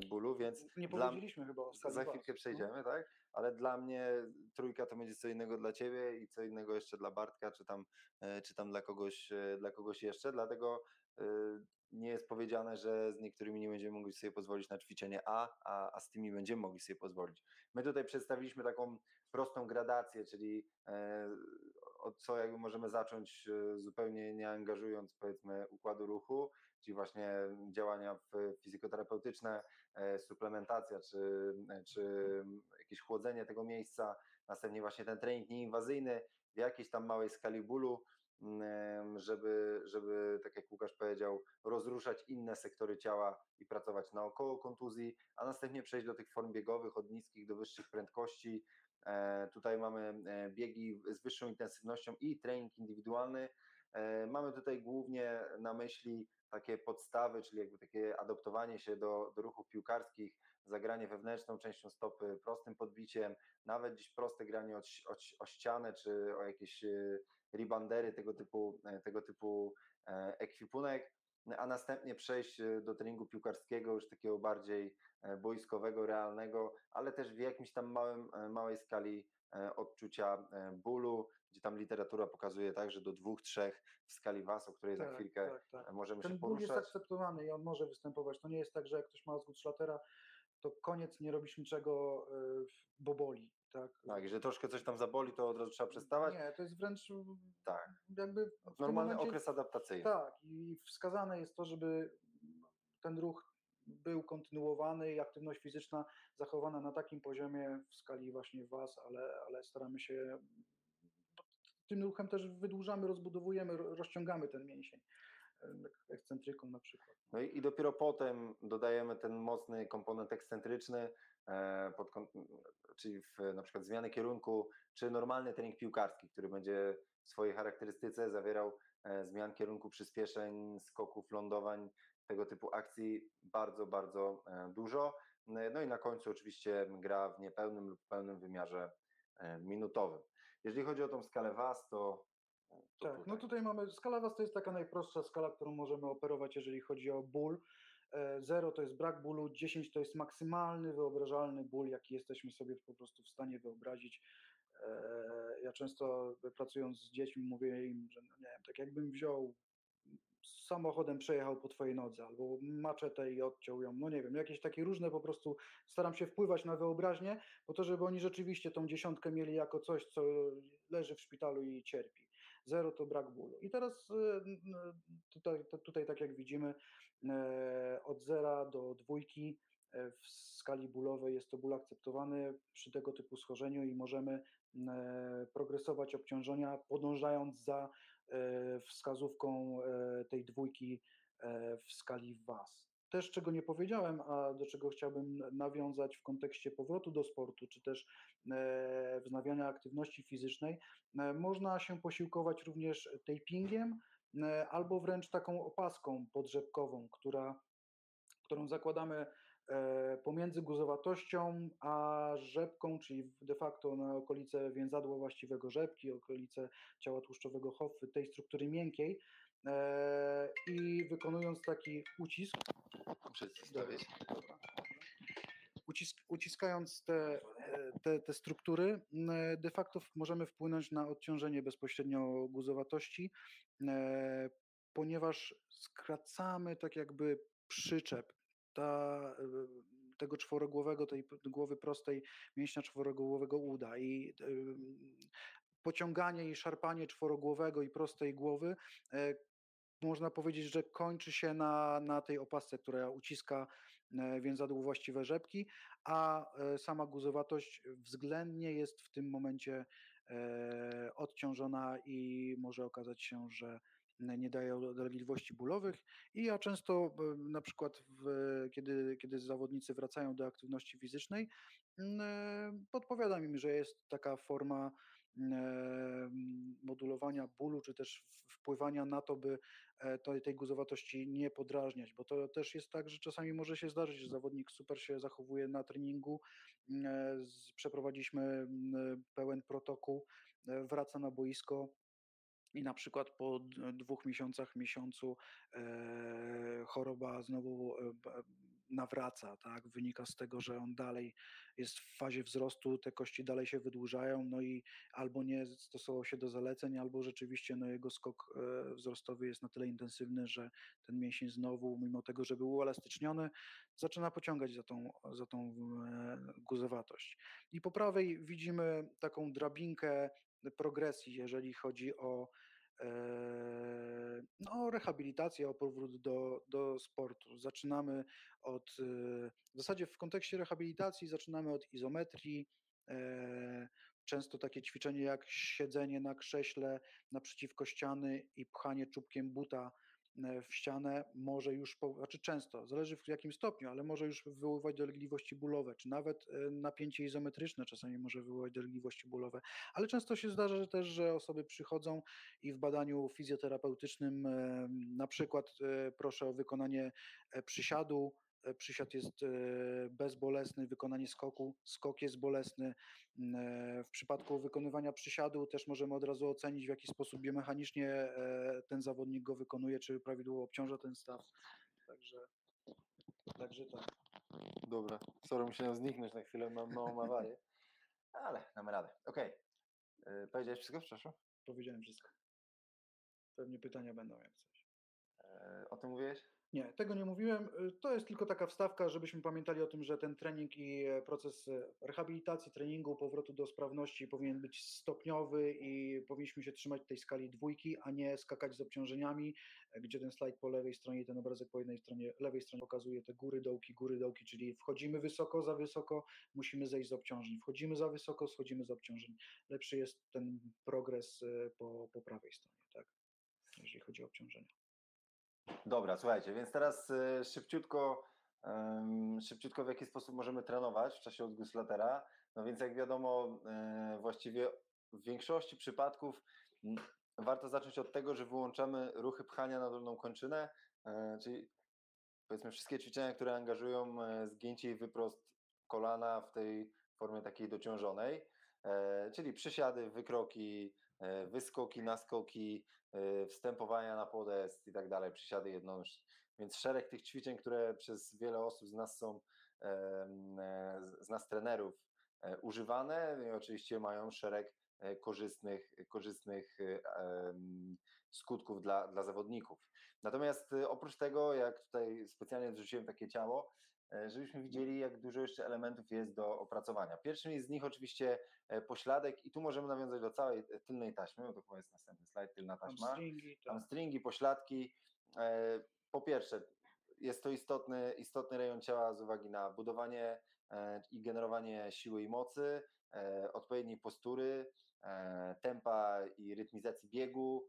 S2: bólu, więc
S3: Nie
S2: dla-
S3: powiedzieliśmy chyba o skali
S2: za
S3: was,
S2: chwilkę
S3: no.
S2: przejdziemy, tak? Ale dla mnie trójka to będzie co innego dla ciebie i co innego jeszcze dla Bartka, czy tam, e, czy tam dla, kogoś, e, dla kogoś jeszcze. Dlatego e, nie jest powiedziane, że z niektórymi nie będziemy mogli sobie pozwolić na ćwiczenie A, a, a z tymi będziemy mogli sobie pozwolić. My tutaj przedstawiliśmy taką prostą gradację, czyli e, od co jakby możemy zacząć e, zupełnie nie angażując powiedzmy układu ruchu, czyli właśnie działania fizykoterapeutyczne, e, suplementacja czy, czy jakieś chłodzenie tego miejsca, następnie właśnie ten trening nieinwazyjny w jakiejś tam małej skali bólu, żeby, żeby, tak jak Łukasz powiedział, rozruszać inne sektory ciała i pracować naokoło kontuzji, a następnie przejść do tych form biegowych od niskich do wyższych prędkości. E, Tutaj mamy e, biegi z wyższą intensywnością i trening indywidualny. E, Mamy tutaj głównie na myśli takie podstawy, czyli jakby takie adoptowanie się do, do ruchów piłkarskich, zagranie wewnętrzną częścią stopy, prostym podbiciem, nawet gdzieś proste granie o, o, o ścianę czy o jakieś ribandery, tego typu, e, tego typu e, ekwipunek, a następnie przejść e, do treningu piłkarskiego, już takiego bardziej boiskowego, realnego, ale też w jakimś tam małym, małej skali odczucia bólu, gdzie tam literatura pokazuje tak, że do dwóch, trzech w skali WAS, o której za
S3: Tak,
S2: chwilkę
S3: tak, tak.
S2: możemy
S3: Ten
S2: się
S3: ból jest
S2: poruszać.
S3: akceptowany i on może występować. To nie jest tak, że jak ktoś ma Osgood-Schlatera, to koniec, nie robisz niczego, bo boli. Tak,
S2: Tak, że troszkę coś tam zaboli, to od razu trzeba przestawać.
S3: Nie, to jest wręcz y,
S2: Tak.
S3: jakby
S2: Normalny
S3: momencie-
S2: okres adaptacyjny.
S3: Tak, i wskazane jest to, żeby ten ruch był kontynuowany i aktywność fizyczna zachowana na takim poziomie w skali właśnie WAS, ale, ale staramy się tym ruchem też wydłużamy, rozbudowujemy, ro- rozciągamy ten mięsień ekscentryką na przykład.
S2: No i, i dopiero potem dodajemy ten mocny komponent ekscentryczny, pod, kąt- czyli w, na przykład zmiany kierunku, czy normalny trening piłkarski, który będzie w swojej charakterystyce zawierał e, zmian kierunku, przyspieszeń, skoków, lądowań, tego typu akcji bardzo, bardzo e, dużo. No i na końcu oczywiście gra w niepełnym lub pełnym wymiarze e, minutowym. Jeżeli chodzi o tą skalę WAS, to, to
S3: Tak, no tutaj mamy, skala WAS to jest taka najprostsza skala, którą możemy operować, jeżeli chodzi o ból. 0 to jest brak bólu, 10 to jest maksymalny, wyobrażalny ból, jaki jesteśmy sobie po prostu w stanie wyobrazić. E, Ja często pracując z dziećmi mówię im, że no nie wiem, tak jakbym wziął samochodem przejechał po twojej nodze, albo maczetę i odciął ją, no nie wiem, jakieś takie różne po prostu, staram się wpływać na wyobraźnię, po to, żeby oni rzeczywiście tą dziesiątkę mieli jako coś, co leży w szpitalu i cierpi. Zero to brak bólu. I teraz y, n- tutaj, tutaj tak jak widzimy, e, od zera do dwójki w skali bólowej jest to ból akceptowany przy tego typu schorzeniu i możemy progresować obciążenia, podążając za wskazówką tej dwójki w skali WAS. Też czego nie powiedziałem, a do czego chciałbym nawiązać w kontekście powrotu do sportu, czy też e, wznawiania aktywności fizycznej, e, można się posiłkować również tapingiem e, albo wręcz taką opaską podrzepkową, która, którą zakładamy pomiędzy guzowatością a rzepką, czyli de facto na okolice więzadła właściwego rzepki, okolice ciała tłuszczowego hofy, tej struktury miękkiej i wykonując taki ucisk. Dobra. Ucisk, uciskając te, e, te, te struktury, de facto możemy wpłynąć na odciążenie bezpośrednio guzowatości, e, ponieważ skracamy tak jakby przyczep ta, e, tego czworogłowego, tej głowy prostej mięśnia czworogłowego uda i pociąganie i szarpanie czworogłowego i prostej głowy e, można powiedzieć, że kończy się na, na tej opasce, która uciska e, więzadło właściwe rzepki, a e, sama guzowatość względnie jest w tym momencie e, odciążona i może okazać się, że nie daje dolegliwości bólowych. I ja często na przykład w, kiedy, kiedy zawodnicy wracają do aktywności fizycznej m, e, podpowiadam im, że jest taka forma modulowania bólu, czy też wpływania na to, by e, tej, guzowatości nie podrażniać, bo to też jest tak, że czasami może się zdarzyć, że zawodnik super się zachowuje na treningu, m, e, przeprowadziliśmy m, pełen protokół, e, wraca na boisko i na przykład po dwóch miesiącach, miesiącu e, choroba znowu e, nawraca, tak? Wynika z tego, że on dalej jest w fazie wzrostu, te kości dalej się wydłużają, no i albo nie stosował się do zaleceń, albo rzeczywiście no, jego skok e, wzrostowy jest na tyle intensywny, że ten mięsień znowu, mimo tego, że był uelastyczniony, zaczyna pociągać za tą, za tą e, guzowatość. I po prawej widzimy taką drabinkę progresji, jeżeli chodzi o no, rehabilitację, o powrót do, do sportu. Zaczynamy od, e, w zasadzie w kontekście rehabilitacji zaczynamy od izometrii, e, często takie ćwiczenie jak siedzenie na krześle naprzeciwko ściany i pchanie czubkiem buta w ścianę może już, znaczy często, zależy w jakim stopniu, ale może już wywoływać dolegliwości bólowe, czy nawet e, napięcie izometryczne czasami może wywołać dolegliwości bólowe, ale często się zdarza że też, że osoby przychodzą i w badaniu fizjoterapeutycznym e, na przykład e, proszę o wykonanie e, przysiadu e, przysiad jest e, bezbolesny, wykonanie skoku, skok jest bolesny. Mm, e, W przypadku wykonywania przysiadu też możemy od razu ocenić, w jaki sposób biomechanicznie e, ten zawodnik go wykonuje, czy prawidłowo obciąża ten staw. Także, także tak.
S2: Dobra, sorry, musiałem zniknąć na chwilę, mam małą awarię, ale damy radę. Okej, okay. powiedziałeś wszystko, przepraszam?
S3: Powiedziałem wszystko. Pewnie pytania będą jak coś.
S2: E, O tym mówiłeś?
S3: Nie, tego nie mówiłem. Y, To jest tylko taka wstawka, żebyśmy pamiętali o tym, że ten trening i e, proces e, rehabilitacji, treningu, powrotu do sprawności powinien być stopniowy i powinniśmy się trzymać tej skali dwójki, a nie skakać z obciążeniami, e, gdzie ten slajd po lewej stronie i ten obrazek po jednej stronie, lewej stronie pokazuje te góry, dołki, góry, dołki, czyli wchodzimy wysoko, za wysoko, musimy zejść z obciążeń. Wchodzimy za wysoko, schodzimy z obciążeń. Lepszy jest ten progres po, po prawej stronie, tak? Jeżeli chodzi o obciążenia.
S2: Dobra, słuchajcie, więc teraz e, szybciutko, szybciutko w jaki sposób możemy trenować w czasie odguslatera. No więc jak wiadomo, e, właściwie w większości przypadków m, warto zacząć od tego, że wyłączamy ruchy pchania na dolną kończynę, e, czyli powiedzmy wszystkie ćwiczenia, które angażują zgięcie i wyprost kolana w tej formie takiej dociążonej, e, czyli przysiady, wykroki, wyskoki, naskoki, e, wstępowania na podest i tak dalej, przysiady jednonóżne. Więc szereg tych ćwiczeń, które przez wiele osób z nas są, e, z- nas trenerów e, używane no i oczywiście mają szereg e, korzystnych, korzystnych e, skutków dla, dla zawodników. Natomiast e, oprócz tego, jak tutaj specjalnie wrzuciłem takie ciało, e, żebyśmy widzieli, jak dużo jeszcze elementów jest do opracowania. Pierwszym z nich oczywiście e, pośladek i tu możemy nawiązać do całej e, tylnej taśmy, bo to chyba jest następny slajd, tylna taśma.
S3: Hamstringi, tak.
S2: Hamstringi, pośladki. E, Po pierwsze, jest to istotny, istotny rejon ciała z uwagi na budowanie e, i generowanie siły i mocy, e, odpowiedniej postury, e, tempa i rytmizacji biegu.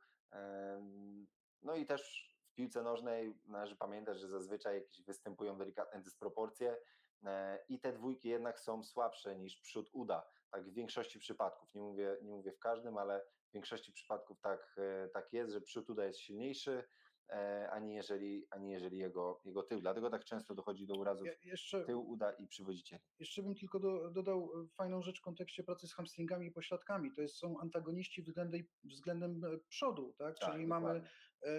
S2: No i też w piłce nożnej należy pamiętać, że zazwyczaj jakieś występują delikatne dysproporcje e, i te dwójki jednak są słabsze niż przód uda. Tak w większości przypadków. Nie mówię, nie mówię w każdym, ale w większości przypadków tak, e, tak jest, że przód uda jest silniejszy, e, ani jeżeli, ani jeżeli jego, jego tył. Dlatego tak często dochodzi do urazów
S3: Je- Jeszcze,
S2: tył uda i przywodzicieli.
S3: jeszcze bym tylko do, dodał fajną rzecz w kontekście pracy z hamstringami i pośladkami. To jest, są antagoniści względem, względem przodu, tak?
S2: Tak,
S3: Czyli mamy
S2: dokładnie.
S3: e,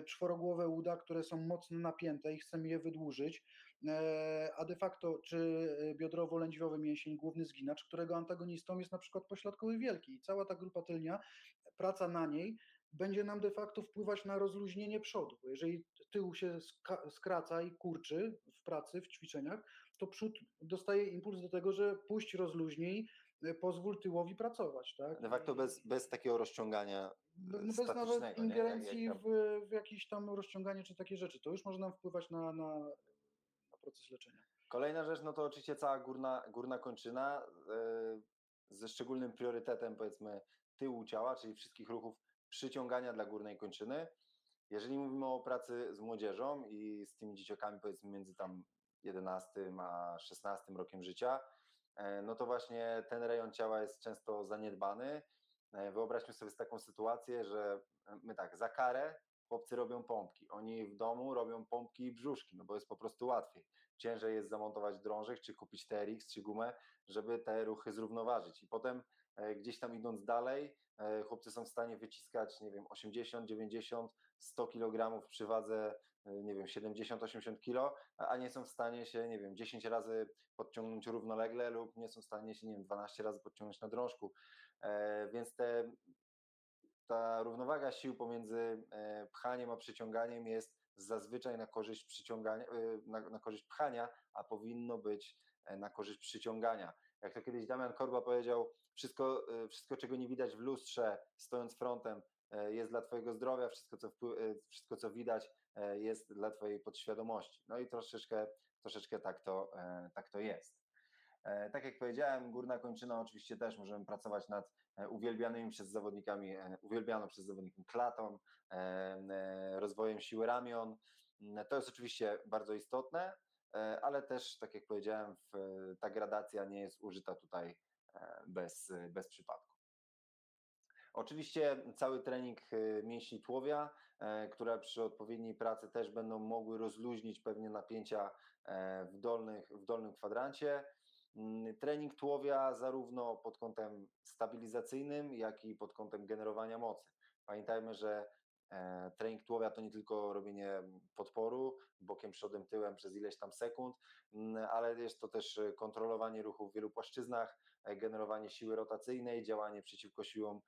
S3: czworogłowe uda, które są mocno napięte i chcemy je wydłużyć, e, a de facto czy e, biodrowo-lędźwiowy mięsień, główny zginacz, którego antagonistą jest na przykład pośladkowy wielki. I cała ta grupa tylnia, praca na niej będzie nam de facto wpływać na rozluźnienie przodu. Bo jeżeli tył się skraca i kurczy w pracy, w ćwiczeniach, to przód dostaje impuls do tego, że puść rozluźnij, e, pozwól tyłowi pracować. Tak?
S2: De facto bez, bez takiego rozciągania e,
S3: bez nawet
S2: statycznego, nie? Jak-
S3: ingerencji
S2: jak
S3: w, w jakieś tam rozciąganie czy takie rzeczy. To już może nam wpływać na, na, na proces leczenia.
S2: Kolejna rzecz, no to oczywiście cała górna, górna kończyna e, ze szczególnym priorytetem powiedzmy tyłu ciała, czyli wszystkich ruchów przyciągania dla górnej kończyny. Jeżeli mówimy o pracy z młodzieżą i z tymi dzieciakami powiedzmy między tam 11 a 16 rokiem życia, e, no to właśnie ten rejon ciała jest często zaniedbany. E, Wyobraźmy sobie taką sytuację, że e, my tak, za karę chłopcy robią pompki, oni w domu robią pompki i brzuszki, no bo jest po prostu łatwiej ciężej jest zamontować drążek, czy kupić TRX, czy gumę, żeby te ruchy zrównoważyć. I potem e, gdzieś tam idąc dalej, chłopcy są w stanie wyciskać, nie wiem, 80, 90, 100 kg przy wadze, nie wiem, 70, 80 kg, a nie są w stanie się, nie wiem, 10 razy podciągnąć równolegle lub nie są w stanie się, nie wiem, 12 razy podciągnąć na drążku. E, Więc te, ta równowaga sił pomiędzy e, pchaniem a przyciąganiem jest zazwyczaj na korzyść przyciągania, e, na, na korzyść pchania, a powinno być na korzyść przyciągania. Jak to kiedyś Damian Korba powiedział, wszystko, wszystko czego nie widać w lustrze, stojąc frontem, jest dla Twojego zdrowia, wszystko co, wszystko, co widać, jest dla Twojej podświadomości. No i troszeczkę, troszeczkę tak, to, tak to jest. Tak jak powiedziałem, górna kończyna oczywiście też możemy pracować nad uwielbianymi przez zawodnikami, e, uwielbianą przez zawodników klatą, e, e, rozwojem siły ramion. Mm, To jest oczywiście bardzo istotne, e, ale też, tak jak powiedziałem, ta gradacja nie jest użyta tutaj e, bez, bez przypadku. Oczywiście cały trening e, mięśni tułowia, e, które przy odpowiedniej pracy też będą mogły rozluźnić pewnie napięcia e, w, dolnych, w dolnym kwadrancie. Mm, Trening tułowia zarówno pod kątem stabilizacyjnym, jak i pod kątem generowania mocy. Pamiętajmy, że e, trening tułowia to nie tylko robienie podporu bokiem, przodem, tyłem przez ileś tam sekund, mm, ale jest to też e, kontrolowanie ruchu w wielu płaszczyznach, e, generowanie siły rotacyjnej, działanie przeciwko siłom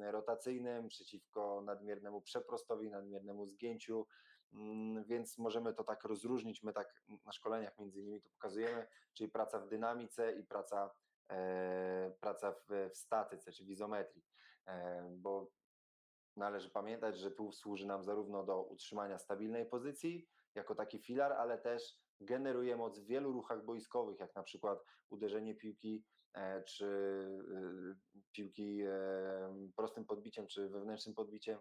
S2: rotacyjnym, przeciwko nadmiernemu przeprostowi, nadmiernemu zgięciu, Mm, więc możemy to tak rozróżnić. My tak na szkoleniach między innymi to pokazujemy, czyli praca w dynamice i praca, e, praca w, w statyce czy w izometrii, e, bo należy pamiętać, że tu służy nam zarówno do utrzymania stabilnej pozycji jako taki filar, ale też generuje moc w wielu ruchach boiskowych, jak na przykład uderzenie piłki e, czy piłki prostym podbiciem czy wewnętrznym podbiciem,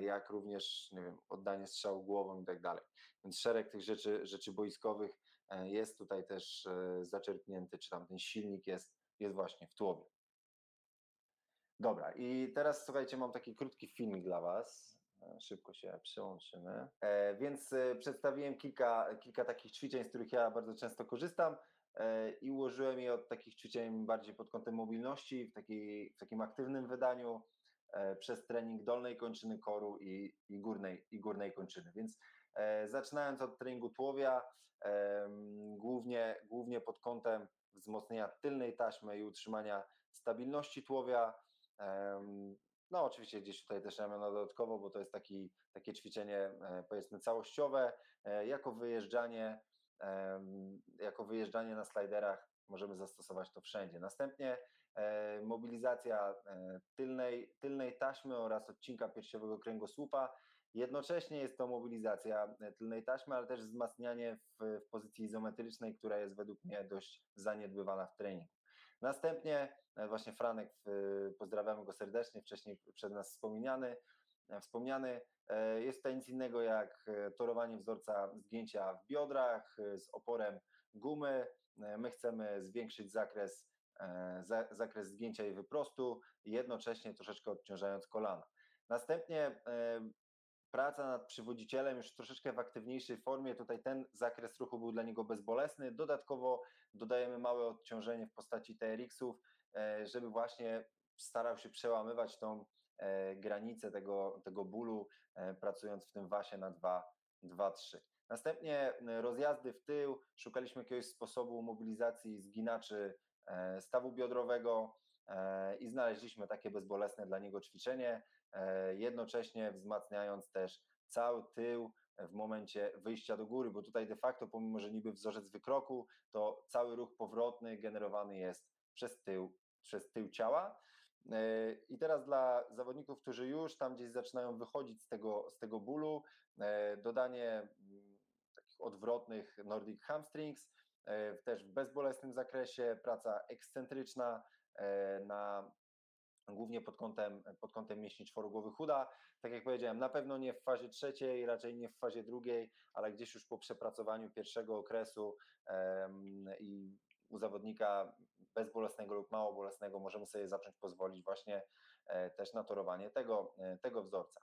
S2: jak również nie wiem, oddanie strzału głową i tak dalej. Więc szereg tych rzeczy, rzeczy boiskowych e, jest tutaj też e, zaczerpnięty, czy tam ten silnik jest, jest właśnie w tułobie. Dobra, i teraz słuchajcie, mam taki krótki filmik dla Was. E, Szybko się przełączymy. E, więc e, przedstawiłem kilka, kilka takich ćwiczeń, z których ja bardzo często korzystam e, i ułożyłem je od takich ćwiczeń bardziej pod kątem mobilności, w, takiej, w takim aktywnym wydaniu, e, przez trening dolnej kończyny koru i, i, górnej, i górnej kończyny. Więc e, zaczynając od treningu tułowia, głównie, głównie pod kątem wzmocnienia tylnej taśmy i utrzymania stabilności tułowia. No, oczywiście gdzieś tutaj też ramiona dodatkowo, bo to jest taki, takie ćwiczenie e, powiedzmy całościowe, e, jako wyjeżdżanie, jako wyjeżdżanie na slajderach możemy zastosować to wszędzie. Następnie e, mobilizacja e, tylnej, tylnej taśmy oraz odcinka piersiowego kręgosłupa. Jednocześnie jest to mobilizacja e, tylnej taśmy, ale też wzmacnianie w, w pozycji izometrycznej, która jest według mnie dość zaniedbywana w treningu. Następnie e, właśnie Franek, pozdrawiamy go serdecznie, wcześniej przed nas wspomniany, e, wspomniany, jest tutaj nic innego jak torowanie wzorca zgięcia w biodrach z oporem gumy. E, My chcemy zwiększyć zakres, e, za, zakres zgięcia i wyprostu, jednocześnie troszeczkę odciążając kolana. Następnie e, praca nad przywodzicielem już troszeczkę w aktywniejszej formie. Tutaj ten zakres ruchu był dla niego bezbolesny. Dodatkowo dodajemy małe odciążenie w postaci TRX-ów, żeby właśnie starał się przełamywać tą granicę tego, tego bólu, pracując w tym wasie na 2-3. Następnie rozjazdy w tył. Szukaliśmy jakiegoś sposobu mobilizacji zginaczy e, stawu biodrowego e, i znaleźliśmy takie bezbolesne dla niego ćwiczenie, e, jednocześnie wzmacniając też cały tył w momencie wyjścia do góry, bo tutaj de facto, pomimo że niby wzorzec wykroku, to cały ruch powrotny generowany jest przez tył, przez tył ciała. I teraz dla zawodników, którzy już tam gdzieś zaczynają wychodzić z tego, z tego bólu, dodanie odwrotnych Nordic hamstrings, e, też w bezbolesnym zakresie, praca ekscentryczna e, na głównie pod kątem, pod kątem mięśni czworogłowych uda. Tak jak powiedziałem, na pewno nie w fazie trzeciej, raczej nie w fazie drugiej, ale gdzieś już po przepracowaniu pierwszego okresu em, i u zawodnika bezbolesnego lub mało bolesnego możemy sobie zacząć pozwolić właśnie e, też na torowanie tego, e, tego wzorca.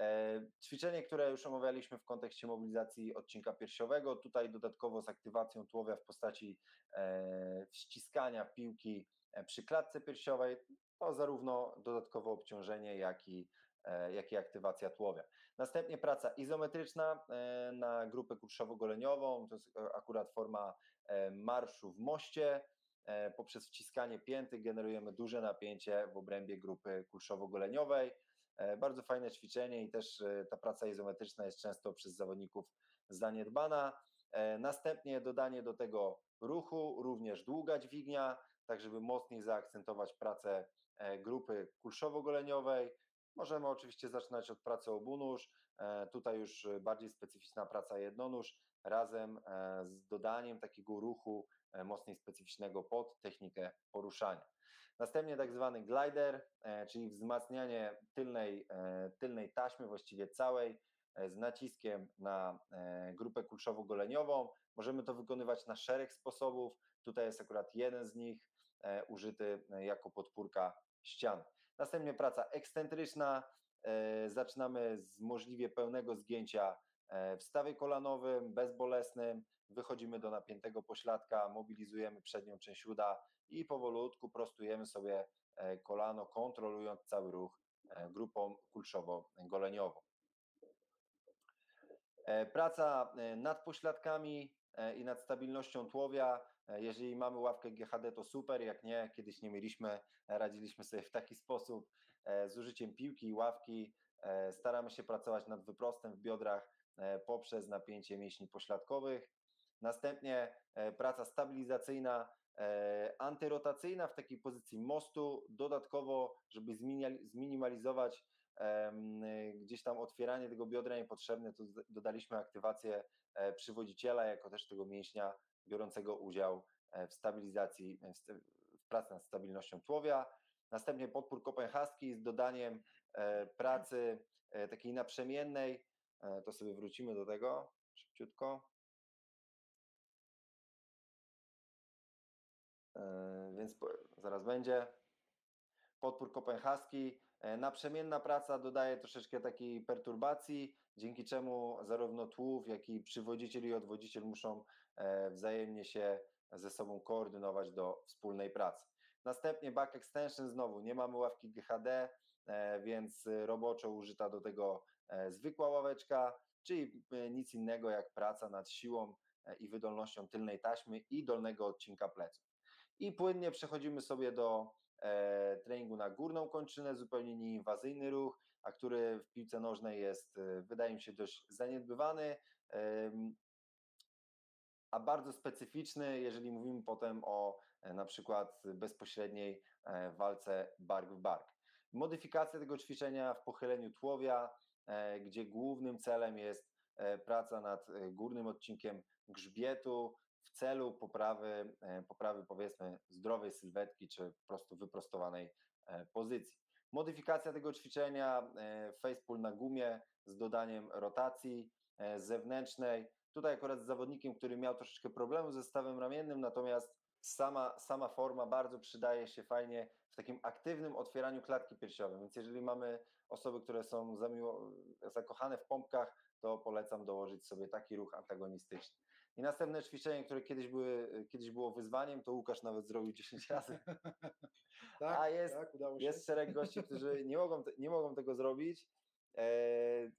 S2: E, Ćwiczenie, które już omawialiśmy w kontekście mobilizacji odcinka piersiowego, tutaj dodatkowo z aktywacją tułowia w postaci e, ściskania piłki e, przy klatce piersiowej, to zarówno dodatkowe obciążenie, jak i, jak i aktywacja tułowia. Następnie praca izometryczna na grupę kurszowo-goleniową, to jest akurat forma marszu w moście. Poprzez wciskanie pięty generujemy duże napięcie w obrębie grupy kulszowo-goleniowej. E, Bardzo fajne ćwiczenie i też e, ta praca izometryczna jest często przez zawodników zaniedbana. E, Następnie dodanie do tego ruchu, również długa dźwignia, tak żeby mocniej zaakcentować pracę grupy kulszowo-goleniowej. Możemy oczywiście zaczynać od pracy obunóż, tutaj już bardziej specyficzna praca jednonóż, razem z dodaniem takiego ruchu mocniej specyficznego pod technikę poruszania. Następnie tak zwany glider, e, czyli wzmacnianie tylnej, e, tylnej taśmy, właściwie całej, e, z naciskiem na grupę kulszowo-goleniową. Możemy to wykonywać na szereg sposobów. Tutaj jest akurat jeden z nich użyty jako podpórka ścian. Następnie praca ekscentryczna. Zaczynamy z możliwie pełnego zgięcia w stawie kolanowym, bezbolesnym. Wychodzimy do napiętego pośladka, mobilizujemy przednią część uda i powolutku prostujemy sobie e, kolano, kontrolując cały ruch e, grupą kulszowo-goleniową. E, Praca e, nad pośladkami e, i nad stabilnością tułowia. E, Jeżeli mamy ławkę GHD, to super. Jak nie, kiedyś nie mieliśmy, e, radziliśmy sobie w taki sposób e, z użyciem piłki i ławki. e, Staramy się pracować nad wyprostem w biodrach e, poprzez napięcie mięśni pośladkowych. Następnie e, praca stabilizacyjna, e, antyrotacyjna w takiej pozycji mostu. Dodatkowo, żeby zminimalizować gdzieś tam otwieranie tego biodra niepotrzebne, to dodaliśmy aktywację e, przywodziciela, jako też tego mięśnia biorącego udział e, w stabilizacji, w pracy nad stabilnością tułowia. Następnie podpór kopenhaski z dodaniem e, pracy e, takiej naprzemiennej. E, To sobie wrócimy do tego szybciutko. E, Więc zaraz będzie. Podpór kopenhaski. E, Naprzemienna praca dodaje troszeczkę takiej perturbacji, dzięki czemu zarówno tułów, jak i przywodziciel i odwodziciel muszą wzajemnie się ze sobą koordynować do wspólnej pracy. Następnie back extension znowu, nie mamy ławki GHD, więc roboczo użyta do tego zwykła ławeczka, czyli e, nic innego jak praca nad siłą e, i wydolnością tylnej taśmy i dolnego odcinka pleców. I płynnie przechodzimy sobie do e, treningu na górną kończynę, zupełnie nieinwazyjny ruch, a który w piłce nożnej jest, e, wydaje mi się, dość zaniedbywany, a bardzo specyficzny, jeżeli mówimy potem o e, na przykład bezpośredniej e, walce bark w bark. Modyfikacja tego ćwiczenia w pochyleniu tułowia, e, gdzie głównym celem jest e, praca nad e, górnym odcinkiem grzbietu w celu poprawy, e, poprawy powiedzmy zdrowej sylwetki czy po prostu wyprostowanej e, pozycji. Modyfikacja tego ćwiczenia, e, facepull na gumie z dodaniem rotacji e, zewnętrznej. Tutaj akurat z zawodnikiem, który miał troszeczkę problemu ze stawem ramiennym, natomiast sama, sama forma bardzo przydaje się fajnie w takim aktywnym otwieraniu klatki piersiowej. Więc jeżeli mamy osoby, które są zamiło, zakochane w pompkach, to polecam dołożyć sobie taki ruch antagonistyczny. I następne ćwiczenie, które kiedyś, były, kiedyś było wyzwaniem, to Łukasz nawet zrobił 10 razy.
S3: Tak,
S2: A jest-
S3: tak.
S2: Jest szereg gości, którzy nie mogą, nie mogą tego zrobić. E,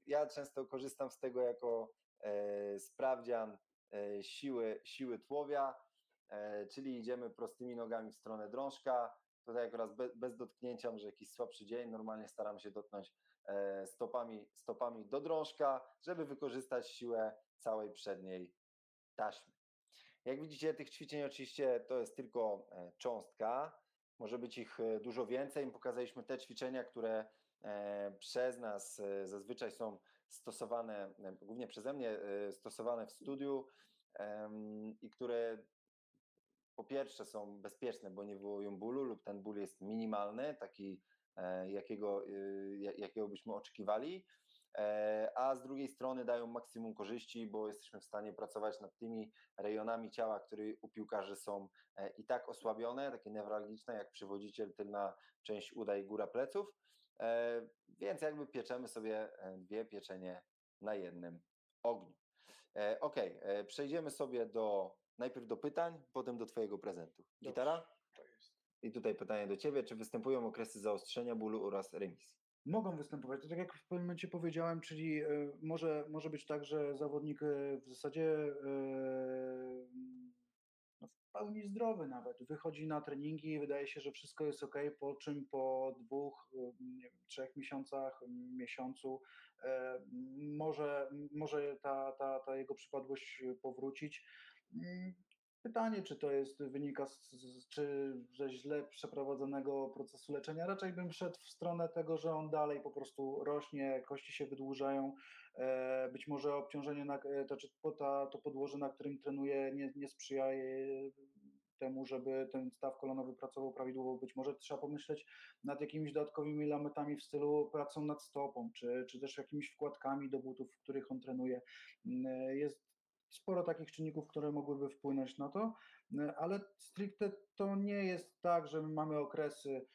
S2: Ja często korzystam z tego jako e, sprawdzian e, siły, siły tułowia, e, czyli idziemy prostymi nogami w stronę drążka. Tutaj akurat bez, bez dotknięcia, może jakiś słabszy dzień, normalnie staram się dotknąć e, stopami, stopami do drążka, żeby wykorzystać siłę całej przedniej taśmy. Jak widzicie, tych ćwiczeń oczywiście to jest tylko e, cząstka. Może być ich e, dużo więcej. My Pokazaliśmy te ćwiczenia, które przez nas zazwyczaj są stosowane, głównie przeze mnie, stosowane w studiu i które po pierwsze są bezpieczne, bo nie wywołują bólu lub ten ból jest minimalny, taki e, jakiego, y, ja- jakiego byśmy oczekiwali, e, a z drugiej strony dają maksimum korzyści, bo jesteśmy w stanie pracować nad tymi rejonami ciała, które u piłkarzy są e, i tak osłabione, takie newralgiczne, jak przywodziciel, tylna część uda i góra pleców, więc jakby pieczemy sobie dwie pieczenie na jednym ogniu. Ok, przejdziemy sobie do najpierw do pytań, potem do Twojego prezentu. Gitara?
S3: Dobrze, to jest.
S2: I tutaj pytanie do Ciebie, czy występują okresy zaostrzenia bólu oraz remisji?
S3: Mogą występować. To tak jak w pewnym momencie powiedziałem, czyli e, może, może być tak, że zawodnik e, w zasadzie e, no, w pełni zdrowy nawet wychodzi na treningi i wydaje się, że wszystko jest ok, po czym po dwóch, nie wiem, trzech miesiącach, miesiącu może, może ta, ta, ta jego przypadłość powrócić. Mm, Pytanie, czy to jest wynika z, czy ze źle przeprowadzonego procesu leczenia. Raczej bym szedł w stronę tego, że on dalej po prostu rośnie, kości się wydłużają. E, być może obciążenie, na, e, to, czy ta, to podłoże, na którym trenuje, nie, nie sprzyja temu, żeby ten staw kolonowy pracował prawidłowo. Być może trzeba pomyśleć nad jakimiś dodatkowymi elementami w stylu pracą nad stopą, czy, czy też jakimiś wkładkami do butów, w których on trenuje. Mm, e, Jest sporo takich czynników, które mogłyby wpłynąć na to, ale stricte to nie jest tak, że my mamy okresy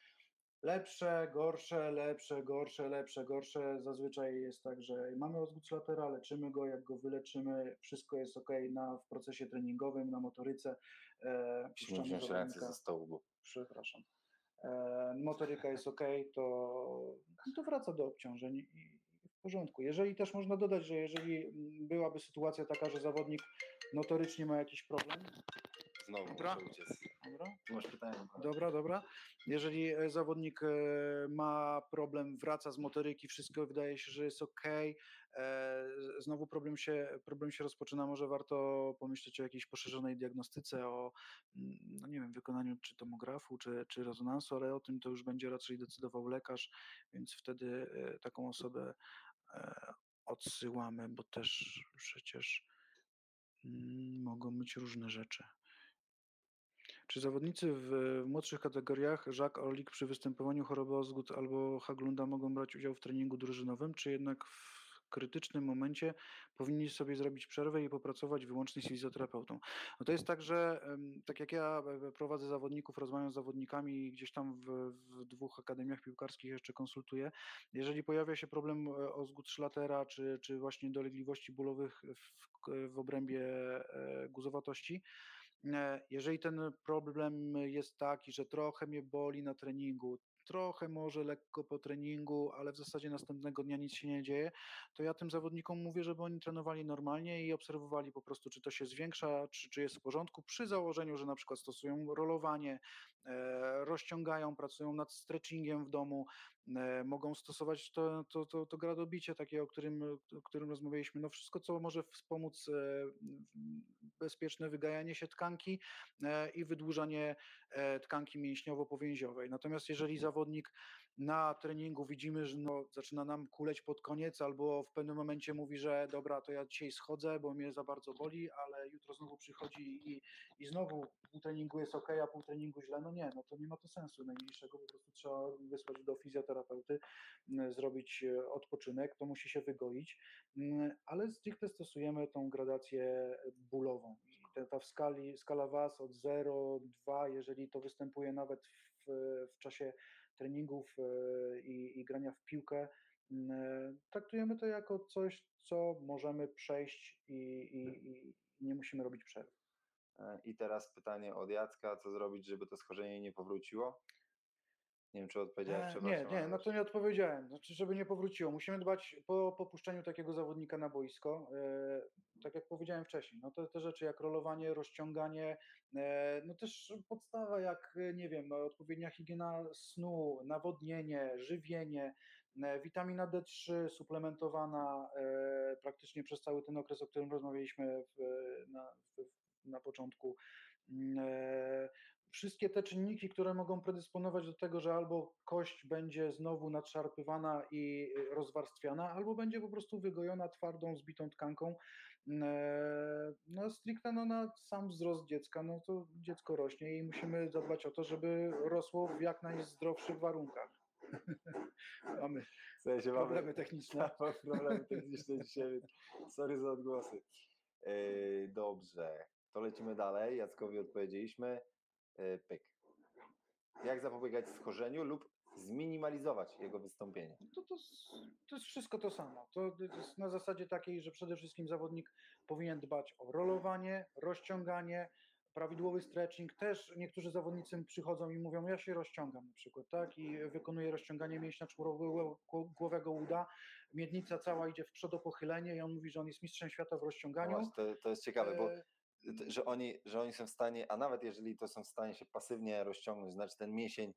S3: Lepsze, gorsze, lepsze, gorsze, lepsze, gorsze. Zazwyczaj jest tak, że mamy Osgutschlatera, leczymy go, jak go wyleczymy, wszystko jest ok na, w procesie treningowym, na motoryce. E,
S2: Musimy wziąć ręce ze stołu, bo
S3: przepraszam, e, motoryka jest ok, to, to wraca do obciążeń i, porządku. Jeżeli też można dodać, że jeżeli mm, byłaby sytuacja taka, że zawodnik notorycznie ma jakiś problem,
S2: znowu
S3: Dobra.
S2: uciec.
S3: dobra,
S2: masz pytanie?
S3: dobra, dobra, jeżeli e, zawodnik e, ma problem, wraca z motoryki, wszystko wydaje się, że jest ok, znowu problem się, problem się rozpoczyna, może warto pomyśleć o jakiejś poszerzonej diagnostyce, o mm, no nie wiem, wykonaniu czy tomografu, czy, czy rezonansu, ale o tym to już będzie raczej decydował lekarz, więc wtedy e, taką osobę e, odsyłamy, bo też przecież mm, mogą być różne rzeczy. Czy zawodnicy w młodszych kategoriach, Jacques Orlik przy występowaniu choroby Osgood albo Haglunda mogą brać udział w treningu drużynowym, czy jednak w krytycznym momencie powinni sobie zrobić przerwę i popracować wyłącznie z fizjoterapeutą? No to jest tak, że tak jak ja e, prowadzę zawodników, rozmawiam z zawodnikami i gdzieś tam w, w dwóch akademiach piłkarskich jeszcze konsultuję, jeżeli pojawia się problem e, Osgood Schlatera, czy, czy właśnie dolegliwości bólowych w, w obrębie e, guzowatości, E, Jeżeli ten problem jest taki, że trochę mnie boli na treningu, trochę może lekko po treningu, ale w zasadzie następnego dnia nic się nie dzieje, to ja tym zawodnikom mówię, żeby oni trenowali normalnie i obserwowali po prostu, czy to się zwiększa, czy, czy jest w porządku, przy założeniu, że na przykład stosują rolowanie, rozciągają, pracują nad stretchingiem w domu, e, mogą stosować to, to, to, to gradobicie takie, o którym, o którym rozmawialiśmy, no wszystko, co może wspomóc e, bezpieczne wygajanie się tkanki e, i wydłużanie e, tkanki mięśniowo-powięziowej. Natomiast jeżeli zawodnik na treningu widzimy, że no, zaczyna nam kuleć pod koniec, albo w pewnym momencie mówi, że dobra, to ja dzisiaj schodzę, bo mnie za bardzo boli, ale jutro znowu przychodzi i, i znowu pół treningu jest ok, a pół treningu źle, no nie, no to nie ma to sensu. Najmniejszego, po prostu trzeba wysłać do fizjoterapeuty, m, zrobić e, odpoczynek, to musi się wygoić, Mm, ale stricte stosujemy tą gradację bólową. I ta, ta w skali, skala WAS od 0, 2, jeżeli to występuje nawet w, w czasie treningów e, i, i grania w piłkę, mm, e, traktujemy to jako coś, co możemy przejść i, i, i nie musimy robić przerwy.
S2: E, I teraz pytanie od Jacka, co zrobić, żeby to schorzenie nie powróciło? Nie wiem, czy odpowiedziałem, przepraszam.
S3: Nie, nie, na to nie odpowiedziałem. Znaczy, żeby nie powróciło. Musimy dbać po popuszczeniu takiego zawodnika na boisko. Tak jak powiedziałem wcześniej, no to te rzeczy jak rolowanie, rozciąganie, no też podstawa jak, e, nie wiem, odpowiednia higiena snu, nawodnienie, żywienie, e, witamina D3 suplementowana e, praktycznie przez cały ten okres, o którym rozmawialiśmy w, na, w, na początku. Mm, e, wszystkie te czynniki, które mogą predysponować do tego, że albo kość będzie znowu nadszarpywana i rozwarstwiana, albo będzie po prostu wygojona twardą, zbitą tkanką. E, No stricte no, na sam wzrost dziecka, no to dziecko rośnie i musimy zadbać o to, żeby rosło w jak najzdrowszych warunkach. Mamy
S2: W sensie mamy-
S3: problemy techniczne.
S2: Mamy problemy techniczne dzisiaj, sorry za odgłosy. Yy, dobrze, to lecimy dalej. Jackowi odpowiedzieliśmy. Yy, pyk. Jak zapobiegać schorzeniu lub zminimalizować jego wystąpienie?
S3: To, to, s- to jest wszystko to samo. To, to jest na zasadzie takiej, że przede wszystkim zawodnik powinien dbać o rolowanie, rozciąganie, prawidłowy stretching. Też niektórzy zawodnicy przychodzą i mówią, ja się rozciągam na przykład, tak? I wykonuję rozciąganie mięśnia czworogłowego głowego uda. Miednica cała idzie w przodopochylenie i on mówi, że on jest mistrzem świata w
S2: No
S3: rozciąganiu.
S2: właśnie, to, to jest ciekawe, bo
S3: E,
S2: że oni, że oni są w stanie, a nawet jeżeli to są w stanie się pasywnie rozciągnąć, znaczy ten mięsień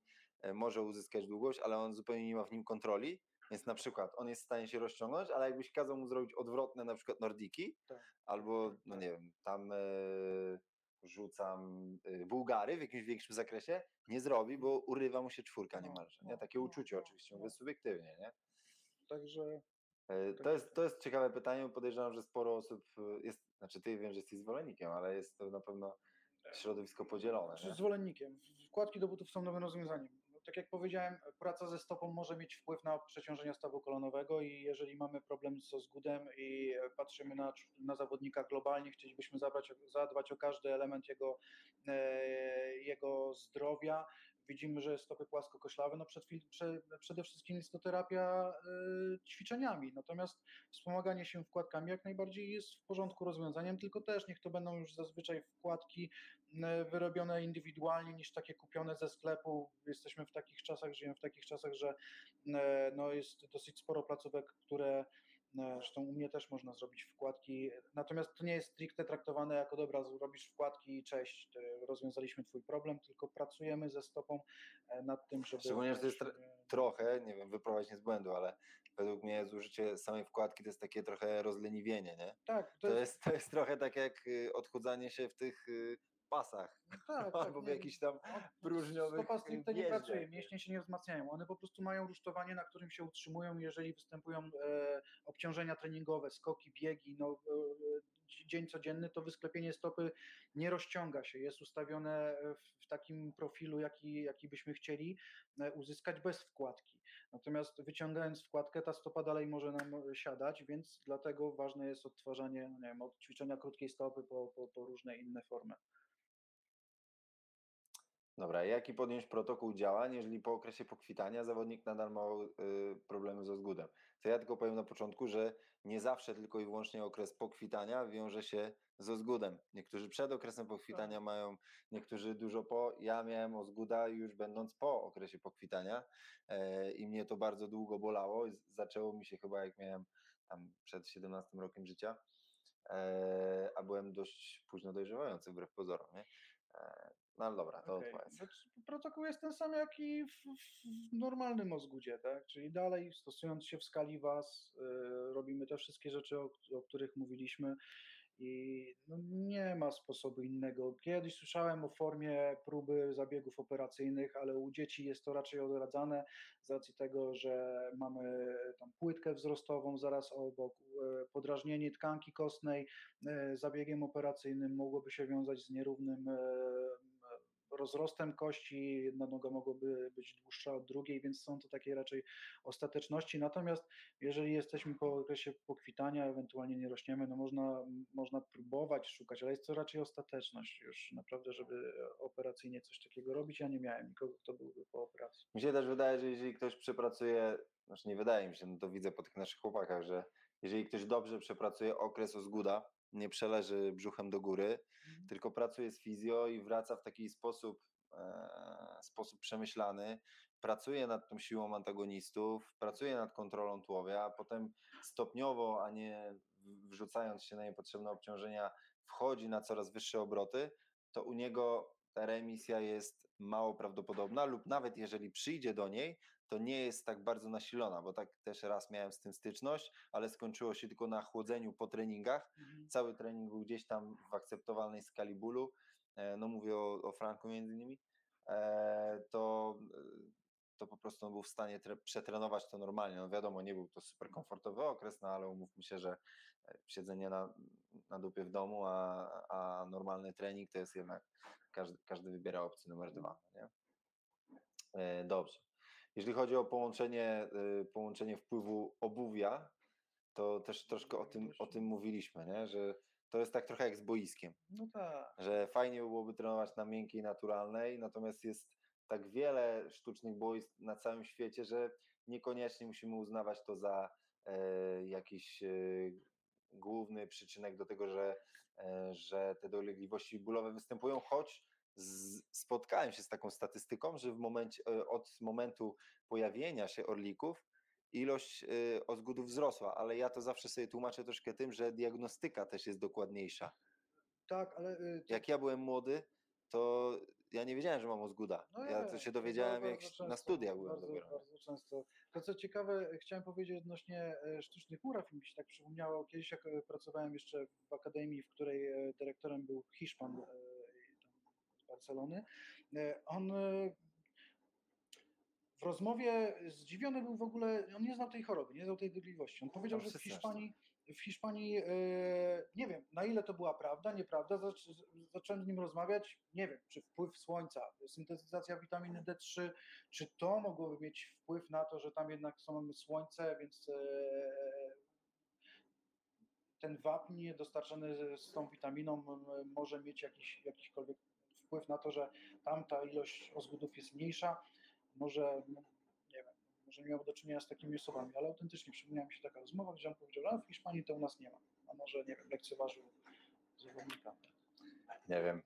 S2: może uzyskać długość, ale on zupełnie nie ma w nim kontroli, więc na przykład on jest w stanie się rozciągnąć, ale jakbyś kazał mu zrobić odwrotne na przykład nordiki,
S3: Tak.
S2: albo no nie wiem, tam e, rzucam e, Bułgary w jakimś większym zakresie, nie zrobi, bo urywa mu się czwórka
S3: No,
S2: niemalże, nie?
S3: no,
S2: Takie
S3: no,
S2: uczucie oczywiście, mówię subiektywnie, nie?
S3: Także
S2: E,
S3: Tak
S2: To jest, to jest ciekawe pytanie, podejrzewam, że sporo osób e, jest, znaczy ty wiem, że jesteś zwolennikiem, ale jest to na pewno środowisko podzielone.
S3: Czy
S2: Nie?
S3: zwolennikiem. Wkładki do butów są nowym rozwiązaniem. Tak jak powiedziałem, praca ze stopą może mieć wpływ na przeciążenie stawu kolonowego i jeżeli mamy problem ze zgudem i patrzymy na, na zawodnika globalnie, chcielibyśmy zabrać, zadbać o każdy element jego, e, jego zdrowia, widzimy, że stopy płaskokoślawe, no przed, przede wszystkim jest to terapia y, ćwiczeniami, natomiast wspomaganie się wkładkami jak najbardziej jest w porządku rozwiązaniem, tylko też niech to będą już zazwyczaj wkładki y, wyrobione indywidualnie niż takie kupione ze sklepu. Jesteśmy w takich czasach, żyjemy w takich czasach, że y, no jest dosyć sporo placówek, które Zresztą u mnie też można zrobić wkładki, natomiast to nie jest stricte traktowane jako dobra, zrobisz wkładki i cześć, e, rozwiązaliśmy Twój problem, tylko pracujemy ze stopą e, nad tym, żeby...
S2: Szczególnie, że to jest
S3: e,
S2: Trochę, nie wiem, wyprowadź mnie z błędu, ale według mnie zużycie samej wkładki to jest takie trochę rozleniwienie, nie?
S3: Tak,
S2: To jest, to jest trochę tak jak y, odchudzanie się w tych y, pasach
S3: tak, tak,
S2: albo w
S3: nie,
S2: jakichś tam próżniowych
S3: Stopa stricte nie pracuje,
S2: nie?
S3: mięśnie się nie wzmacniają. One po prostu mają rusztowanie, na którym się utrzymują, jeżeli występują e, obciążenia treningowe, skoki, biegi, no, e, dzi- dzień codzienny, to wysklepienie stopy nie rozciąga się, jest ustawione w, takim profilu, jaki, jaki byśmy chcieli e, uzyskać bez wkładki. Natomiast wyciągając wkładkę, ta stopa dalej może nam siadać, więc dlatego ważne jest odtwarzanie, no nie wiem, od ćwiczenia krótkiej stopy po, po, po różne inne formy.
S2: Dobra, jaki podjąć protokół działań, jeżeli po okresie pokwitania zawodnik nadal ma y, problemy z ozgódem? To ja tylko powiem na początku, że nie zawsze tylko i wyłącznie okres pokwitania wiąże się z ozgódem. Niektórzy przed okresem pokwitania
S3: Tak.
S2: mają, niektórzy dużo po. Ja miałem ozguda już będąc po okresie pokwitania e, i mnie to bardzo długo bolało. Zaczęło mi się chyba jak miałem tam przed 17 rokiem życia, e, a byłem dość późno dojrzewający wbrew pozorom, nie? No ale dobra, to odpowiedz.
S3: znaczy Protokół jest ten sam jak i w, w normalnym ozgudzie, tak? Czyli dalej stosując się w skali WAS, y, robimy te wszystkie rzeczy, o, o których mówiliśmy i no, nie ma sposobu innego. Kiedyś słyszałem o formie próby zabiegów operacyjnych, ale u dzieci jest to raczej odradzane z racji tego, że mamy tam płytkę wzrostową zaraz obok, e, podrażnienie tkanki kostnej e, zabiegiem operacyjnym mogłoby się wiązać z nierównym rozrostem kości, jedna noga mogłaby być dłuższa od drugiej, więc są to takie raczej ostateczności. Natomiast jeżeli jesteśmy po okresie pokwitania, ewentualnie nie rośniemy, no można, można próbować szukać, ale jest to raczej ostateczność już naprawdę, żeby operacyjnie coś takiego robić. Ja nie miałem nikogo, kto byłby po operacji.
S2: Mi się też wydaje, że jeżeli ktoś przepracuje, znaczy nie wydaje mi się, no to widzę po tych naszych chłopakach, że jeżeli ktoś dobrze przepracuje okres ozguda, nie przeleży brzuchem do góry, tylko pracuje z fizjo i wraca w taki sposób, e, sposób przemyślany, pracuje nad tą siłą antagonistów, pracuje nad kontrolą tułowia, a potem stopniowo, a nie wrzucając się na niepotrzebne obciążenia, wchodzi na coraz wyższe obroty, to u niego ta remisja jest mało prawdopodobna lub nawet jeżeli przyjdzie do niej, to nie jest tak bardzo nasilona, bo tak też raz miałem z tym styczność, ale skończyło się tylko na chłodzeniu po treningach, cały trening był gdzieś tam w akceptowalnej skali bólu, e, no mówię o, o Franku między innymi, e, to, e, to po prostu on był w stanie tre- przetrenować to normalnie. No wiadomo, nie był to super komfortowy okres, no ale umówmy się, że siedzenie na, na dupie w domu, a, a normalny trening to jest jednak, każdy, każdy wybiera opcję numer dwa, no nie? E, Dobrze. Jeżeli chodzi o połączenie, y, połączenie wpływu obuwia, to też troszkę o tym, o tym mówiliśmy, nie? że to jest tak trochę jak z boiskiem,
S3: No tak.
S2: że fajnie byłoby trenować na miękkiej, naturalnej, natomiast jest tak wiele sztucznych boisk na całym świecie, że niekoniecznie musimy uznawać to za e, jakiś e, główny przyczynek do tego, że, e, że te dolegliwości bólowe występują, choć z, spotkałem się z taką statystyką, że w momencie, e, od momentu pojawienia się orlików ilość e, ozgódów wzrosła, ale ja to zawsze sobie tłumaczę troszkę tym, że diagnostyka też jest dokładniejsza.
S3: Tak, ale
S2: Jak ja byłem młody, to ja nie wiedziałem, że mam ozguda.
S3: No
S2: ja to się dowiedziałem, jak
S3: często,
S2: na studiach byłem
S3: bardzo,
S2: dopiero.
S3: Bardzo często. To co ciekawe, chciałem powiedzieć odnośnie e, sztucznych muraw, mi się tak przypomniało, kiedyś jak e, pracowałem jeszcze w akademii, w której e, dyrektorem był Hiszpan z Barcelony, on w rozmowie zdziwiony był w ogóle, on nie znał tej choroby, nie znał tej dolegliwości. On powiedział, że w Hiszpanii, w Hiszpanii e, nie wiem, na ile to była prawda, nieprawda, zac- zacząłem z nim rozmawiać, nie wiem, czy wpływ słońca, syntetyzacja witaminy D3, czy to mogłoby mieć wpływ na to, że tam jednak są słońce, więc e, ten wapń dostarczony z tą witaminą może mieć jakiś, jakikolwiek wpływ na to, że tam ta ilość ozgódów jest mniejsza. Może, może miał do czynienia z takimi osobami, ale autentycznie przypomniała mi się taka rozmowa, gdzie on powiedział, a w Hiszpanii to u nas nie ma. A może, nie wiem, lekceważył zawodnika.
S2: Nie wiem.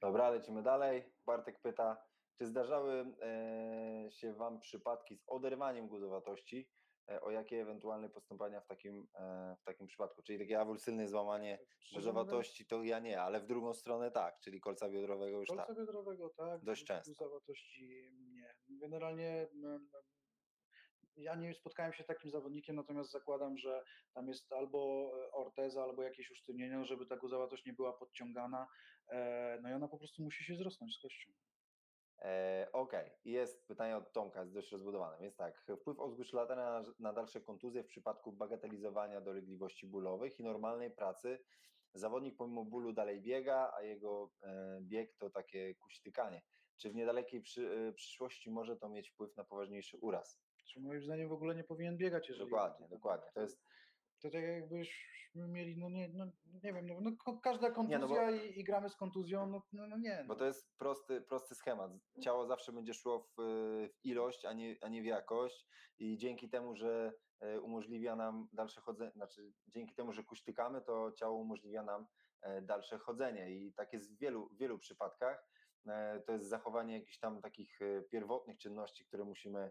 S2: Dobra, lecimy dalej. Bartek pyta, czy zdarzały e, się Wam przypadki z oderwaniem guzowatości? E, o jakie ewentualne postępowania w takim, e, w takim przypadku? Czyli takie awulsylne złamanie
S3: mówiąc,
S2: guzowatości to ja nie, ale w drugą stronę tak, czyli kolca biodrowego już
S3: Kolca
S2: tak.
S3: biodrowego, tak.
S2: Dość często.
S3: Guzowatości nie. Generalnie ja nie spotkałem się z takim zawodnikiem, natomiast zakładam, że tam jest albo e, orteza, albo jakieś usztywnienie, żeby ta guzowatość nie była podciągana. E, No i ona po prostu musi się zrosnąć z kością.
S2: E, Okej, jest pytanie od Tomka, jest dość rozbudowane, więc tak, wpływ latera na, na dalsze kontuzje w przypadku bagatelizowania dolegliwości bólowych i normalnej pracy. Zawodnik pomimo bólu dalej biega, a jego e, bieg to takie kuśtykanie. Czy w niedalekiej przy, przyszłości może to mieć wpływ na poważniejszy uraz?
S3: Czy moim zdaniem w ogóle nie powinien biegać, jeżeli...
S2: Dokładnie, dokładnie. To jest,
S3: To tak jakbyśmy mieli, no nie, no, nie wiem, no, no każda
S2: Nie,
S3: kontuzja
S2: no bo-
S3: i, i gramy z kontuzją, no, no, no nie.
S2: bo
S3: No.
S2: to jest prosty, prosty schemat. Ciało zawsze będzie szło w, w ilość, a nie, a nie w jakość i dzięki temu, że e, umożliwia nam dalsze chodzenie, znaczy dzięki temu, że kuśtykamy, to ciało umożliwia nam e, dalsze chodzenie i tak jest w wielu, w wielu przypadkach. E, To jest zachowanie jakichś tam takich pierwotnych czynności, które musimy,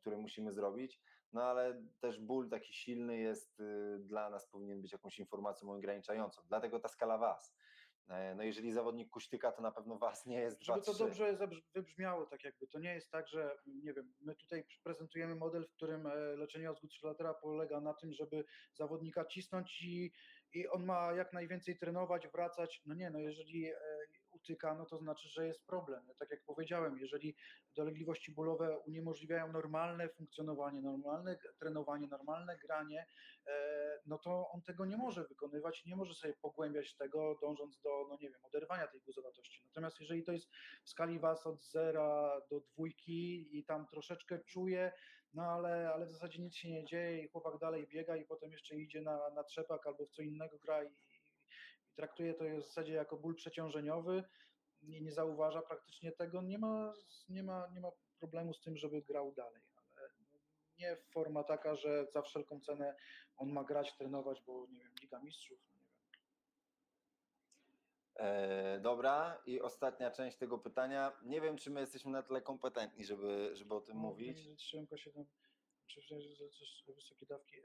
S2: które musimy zrobić. No ale też ból taki silny jest e, dla nas, powinien być jakąś informacją ograniczającą. Dlatego ta skala WAS. E, No jeżeli zawodnik kuśtyka, to na pewno WAS nie jest 2
S3: Żeby to dobrze wybrzmiało, tak jakby. To nie jest tak, że nie wiem, my tutaj prezentujemy model, w którym e, leczenie ozgód trzylatera polega na tym, żeby zawodnika cisnąć i, i on ma jak najwięcej trenować, wracać. No nie, no jeżeli utyka, no to znaczy, że jest problem. Tak jak powiedziałem, jeżeli dolegliwości bólowe uniemożliwiają normalne funkcjonowanie, normalne trenowanie, normalne granie, e, no to on tego nie może wykonywać, nie może sobie pogłębiać tego, dążąc do, no nie wiem, oderwania tej guzowatości. Natomiast jeżeli to jest w skali was od zera do dwójki i tam troszeczkę czuje, no ale, ale w zasadzie nic się nie dzieje i chłopak dalej biega i potem jeszcze idzie na, na trzepak albo w co innego gra i traktuje to w zasadzie jako ból przeciążeniowy i nie zauważa praktycznie tego, nie ma, nie ma, nie ma problemu z tym, żeby grał dalej. Ale nie forma taka, że za wszelką cenę on ma grać, trenować, bo nie wiem, Liga Mistrzów, no nie wiem.
S2: E, dobra, i ostatnia część tego pytania. Nie wiem, czy my jesteśmy na tyle kompetentni, żeby, żeby o tym
S3: No,
S2: mówić.
S3: że Trzymka 7, czy wysokie dawki.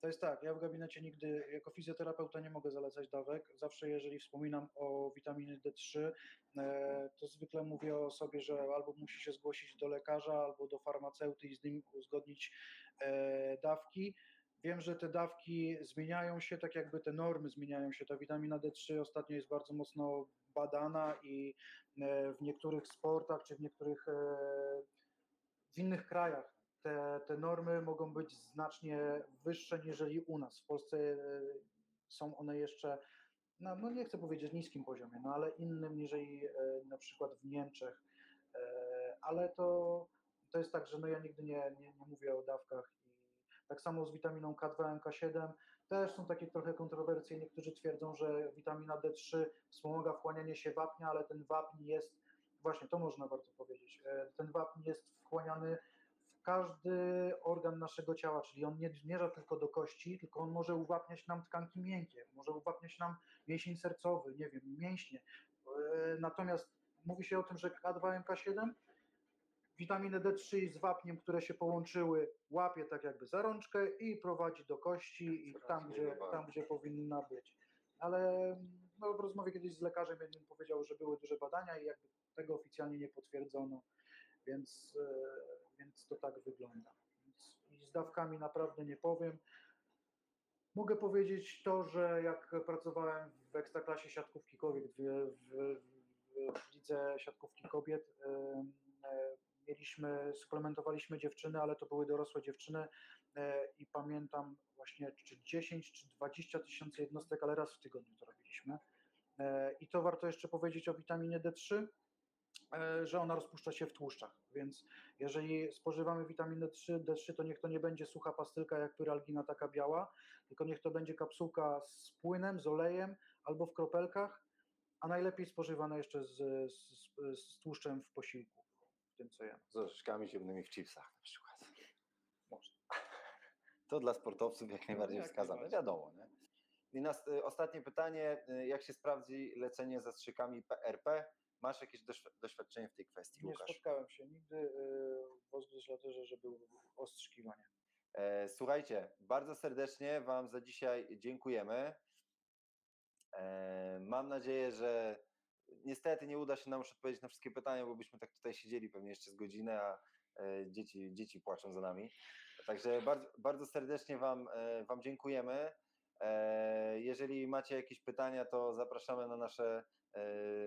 S3: To jest tak, ja w gabinecie nigdy jako fizjoterapeuta nie mogę zalecać dawek. Zawsze jeżeli wspominam o witaminie D3, e, to zwykle mówię o sobie, że albo musi się zgłosić do lekarza, albo do farmaceuty i z nim uzgodnić e, dawki. Wiem, że te dawki zmieniają się, tak jakby te normy zmieniają się. Ta witamina D3 ostatnio jest bardzo mocno badana i e, w niektórych sportach czy w niektórych w innych krajach te, te normy mogą być znacznie wyższe niżeli u nas. W Polsce e, są one jeszcze, no, no nie chcę powiedzieć niskim poziomie, no ale innym niżeli e, na przykład w Niemczech. E, Ale to, to jest tak, że no ja nigdy nie, nie, nie mówię o dawkach tak samo z witaminą K2, MK7 też są takie trochę kontrowersje. Niektórzy twierdzą, że witamina D3 wspomaga wchłanianie się wapnia, ale ten wapń jest, właśnie to można warto powiedzieć, ten wapń jest wchłaniany każdy organ naszego ciała, czyli on nie zmierza tylko do kości, tylko on może uwapniać nam tkanki miękkie, może uwapniać nam mięsień sercowy, nie wiem, mięśnie. E, Natomiast mówi się o tym, że K2, MK7 witaminę D3 z wapniem, które się połączyły, łapie tak jakby za rączkę i prowadzi do kości i tam, gdzie, tam, gdzie powinna być. Ale no, w rozmowie kiedyś z lekarzem jeden powiedział, że były duże badania i jakby tego oficjalnie nie potwierdzono, więc, e, więc to tak wygląda. Więc, z dawkami naprawdę nie powiem. Mogę powiedzieć to, że jak pracowałem w ekstraklasie siatkówki kobiet, w, w, w, lidze siatkówki kobiet, e, mieliśmy, suplementowaliśmy dziewczyny, ale to były dorosłe dziewczyny e, i pamiętam właśnie czy 10 czy 20 tysięcy jednostek, ale raz w tygodniu to robiliśmy. E, I to warto jeszcze powiedzieć o witaminie D3, e, że ona rozpuszcza się w tłuszczach, więc jeżeli spożywamy witaminę D3, D3, to niech to nie będzie sucha pastylka jak pyralgina taka biała, tylko niech to będzie kapsułka z płynem, z olejem albo w kropelkach a najlepiej spożywane jeszcze z, z, z tłuszczem w posiłku, w tym co jemy.
S2: Z orzeszkami ziemnymi w chipsach na przykład.
S3: Można.
S2: To dla sportowców jak najbardziej
S3: jak
S2: wskazane,
S3: najbardziej.
S2: wiadomo. Nie? I nas, y, ostatnie pytanie, y, jak się sprawdzi lecenie zastrzykami PRP? Masz jakieś doświ- doświadczenie w tej kwestii,
S3: Nie
S2: Łukasz?
S3: spotkałem się nigdy y, w Ozgryzlaterze, że był ostrzykiwanie.
S2: Słuchajcie, bardzo serdecznie Wam za dzisiaj dziękujemy. E, Mam nadzieję, że niestety nie uda się nam już odpowiedzieć na wszystkie pytania, bo byśmy tak tutaj siedzieli pewnie jeszcze z godzinę, a e, dzieci, dzieci płaczą za nami. Także bardzo, bardzo serdecznie Wam, e, wam dziękujemy. Jeżeli macie jakieś pytania, to zapraszamy na nasze,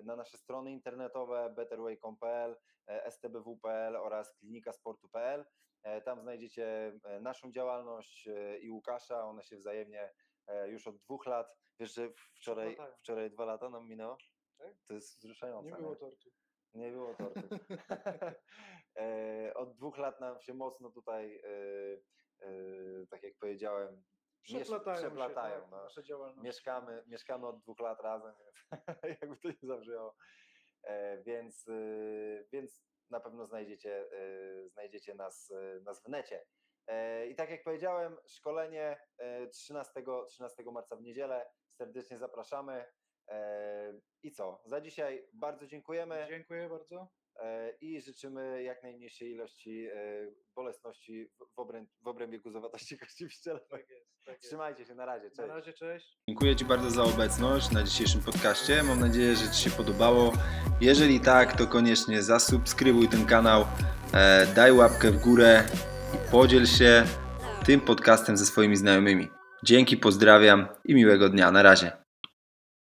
S2: na nasze strony internetowe betterway.pl, e, stbw.pl oraz klinikasportu.pl. E, Tam znajdziecie e, naszą działalność e, i Łukasza. One się wzajemnie e, już od dwóch lat. Wiesz, że wczoraj,
S3: Przeplatają.
S2: wczoraj dwa lata nam minęło?
S3: Tak?
S2: To jest wzruszające.
S3: Nie było tortu.
S2: Nie było tortu. E, Od dwóch lat nam się mocno tutaj, e, e, tak jak powiedziałem,
S3: Przeplatają,
S2: przeplatają,
S3: się, tak,
S2: no.
S3: nasze działalności.
S2: mieszkamy, mieszkamy od dwóch lat razem, więc jakby to nie zabrzmiało. E, Więc, y, więc na pewno znajdziecie, y, znajdziecie nas, y, nas w necie. I tak jak powiedziałem, szkolenie e, 13, 13 marca w niedzielę. Serdecznie zapraszamy. I co? Za dzisiaj bardzo dziękujemy
S3: Dziękuję bardzo.
S2: E, i życzymy jak najmniejszej ilości e, bolesności w- obręb- w obrębie guzowatości kości wyszczelowej.
S3: Tak jest. Tak jest.
S2: Trzymajcie się, na razie.
S3: Na
S2: Cześć.
S3: razie, cześć.
S1: Dziękuję Ci bardzo za obecność na dzisiejszym podcaście. Mam nadzieję, że Ci się podobało. Jeżeli tak, to koniecznie zasubskrybuj ten kanał, e, daj łapkę w górę i podziel się tym podcastem ze swoimi znajomymi. Dzięki, pozdrawiam i miłego dnia. Na razie.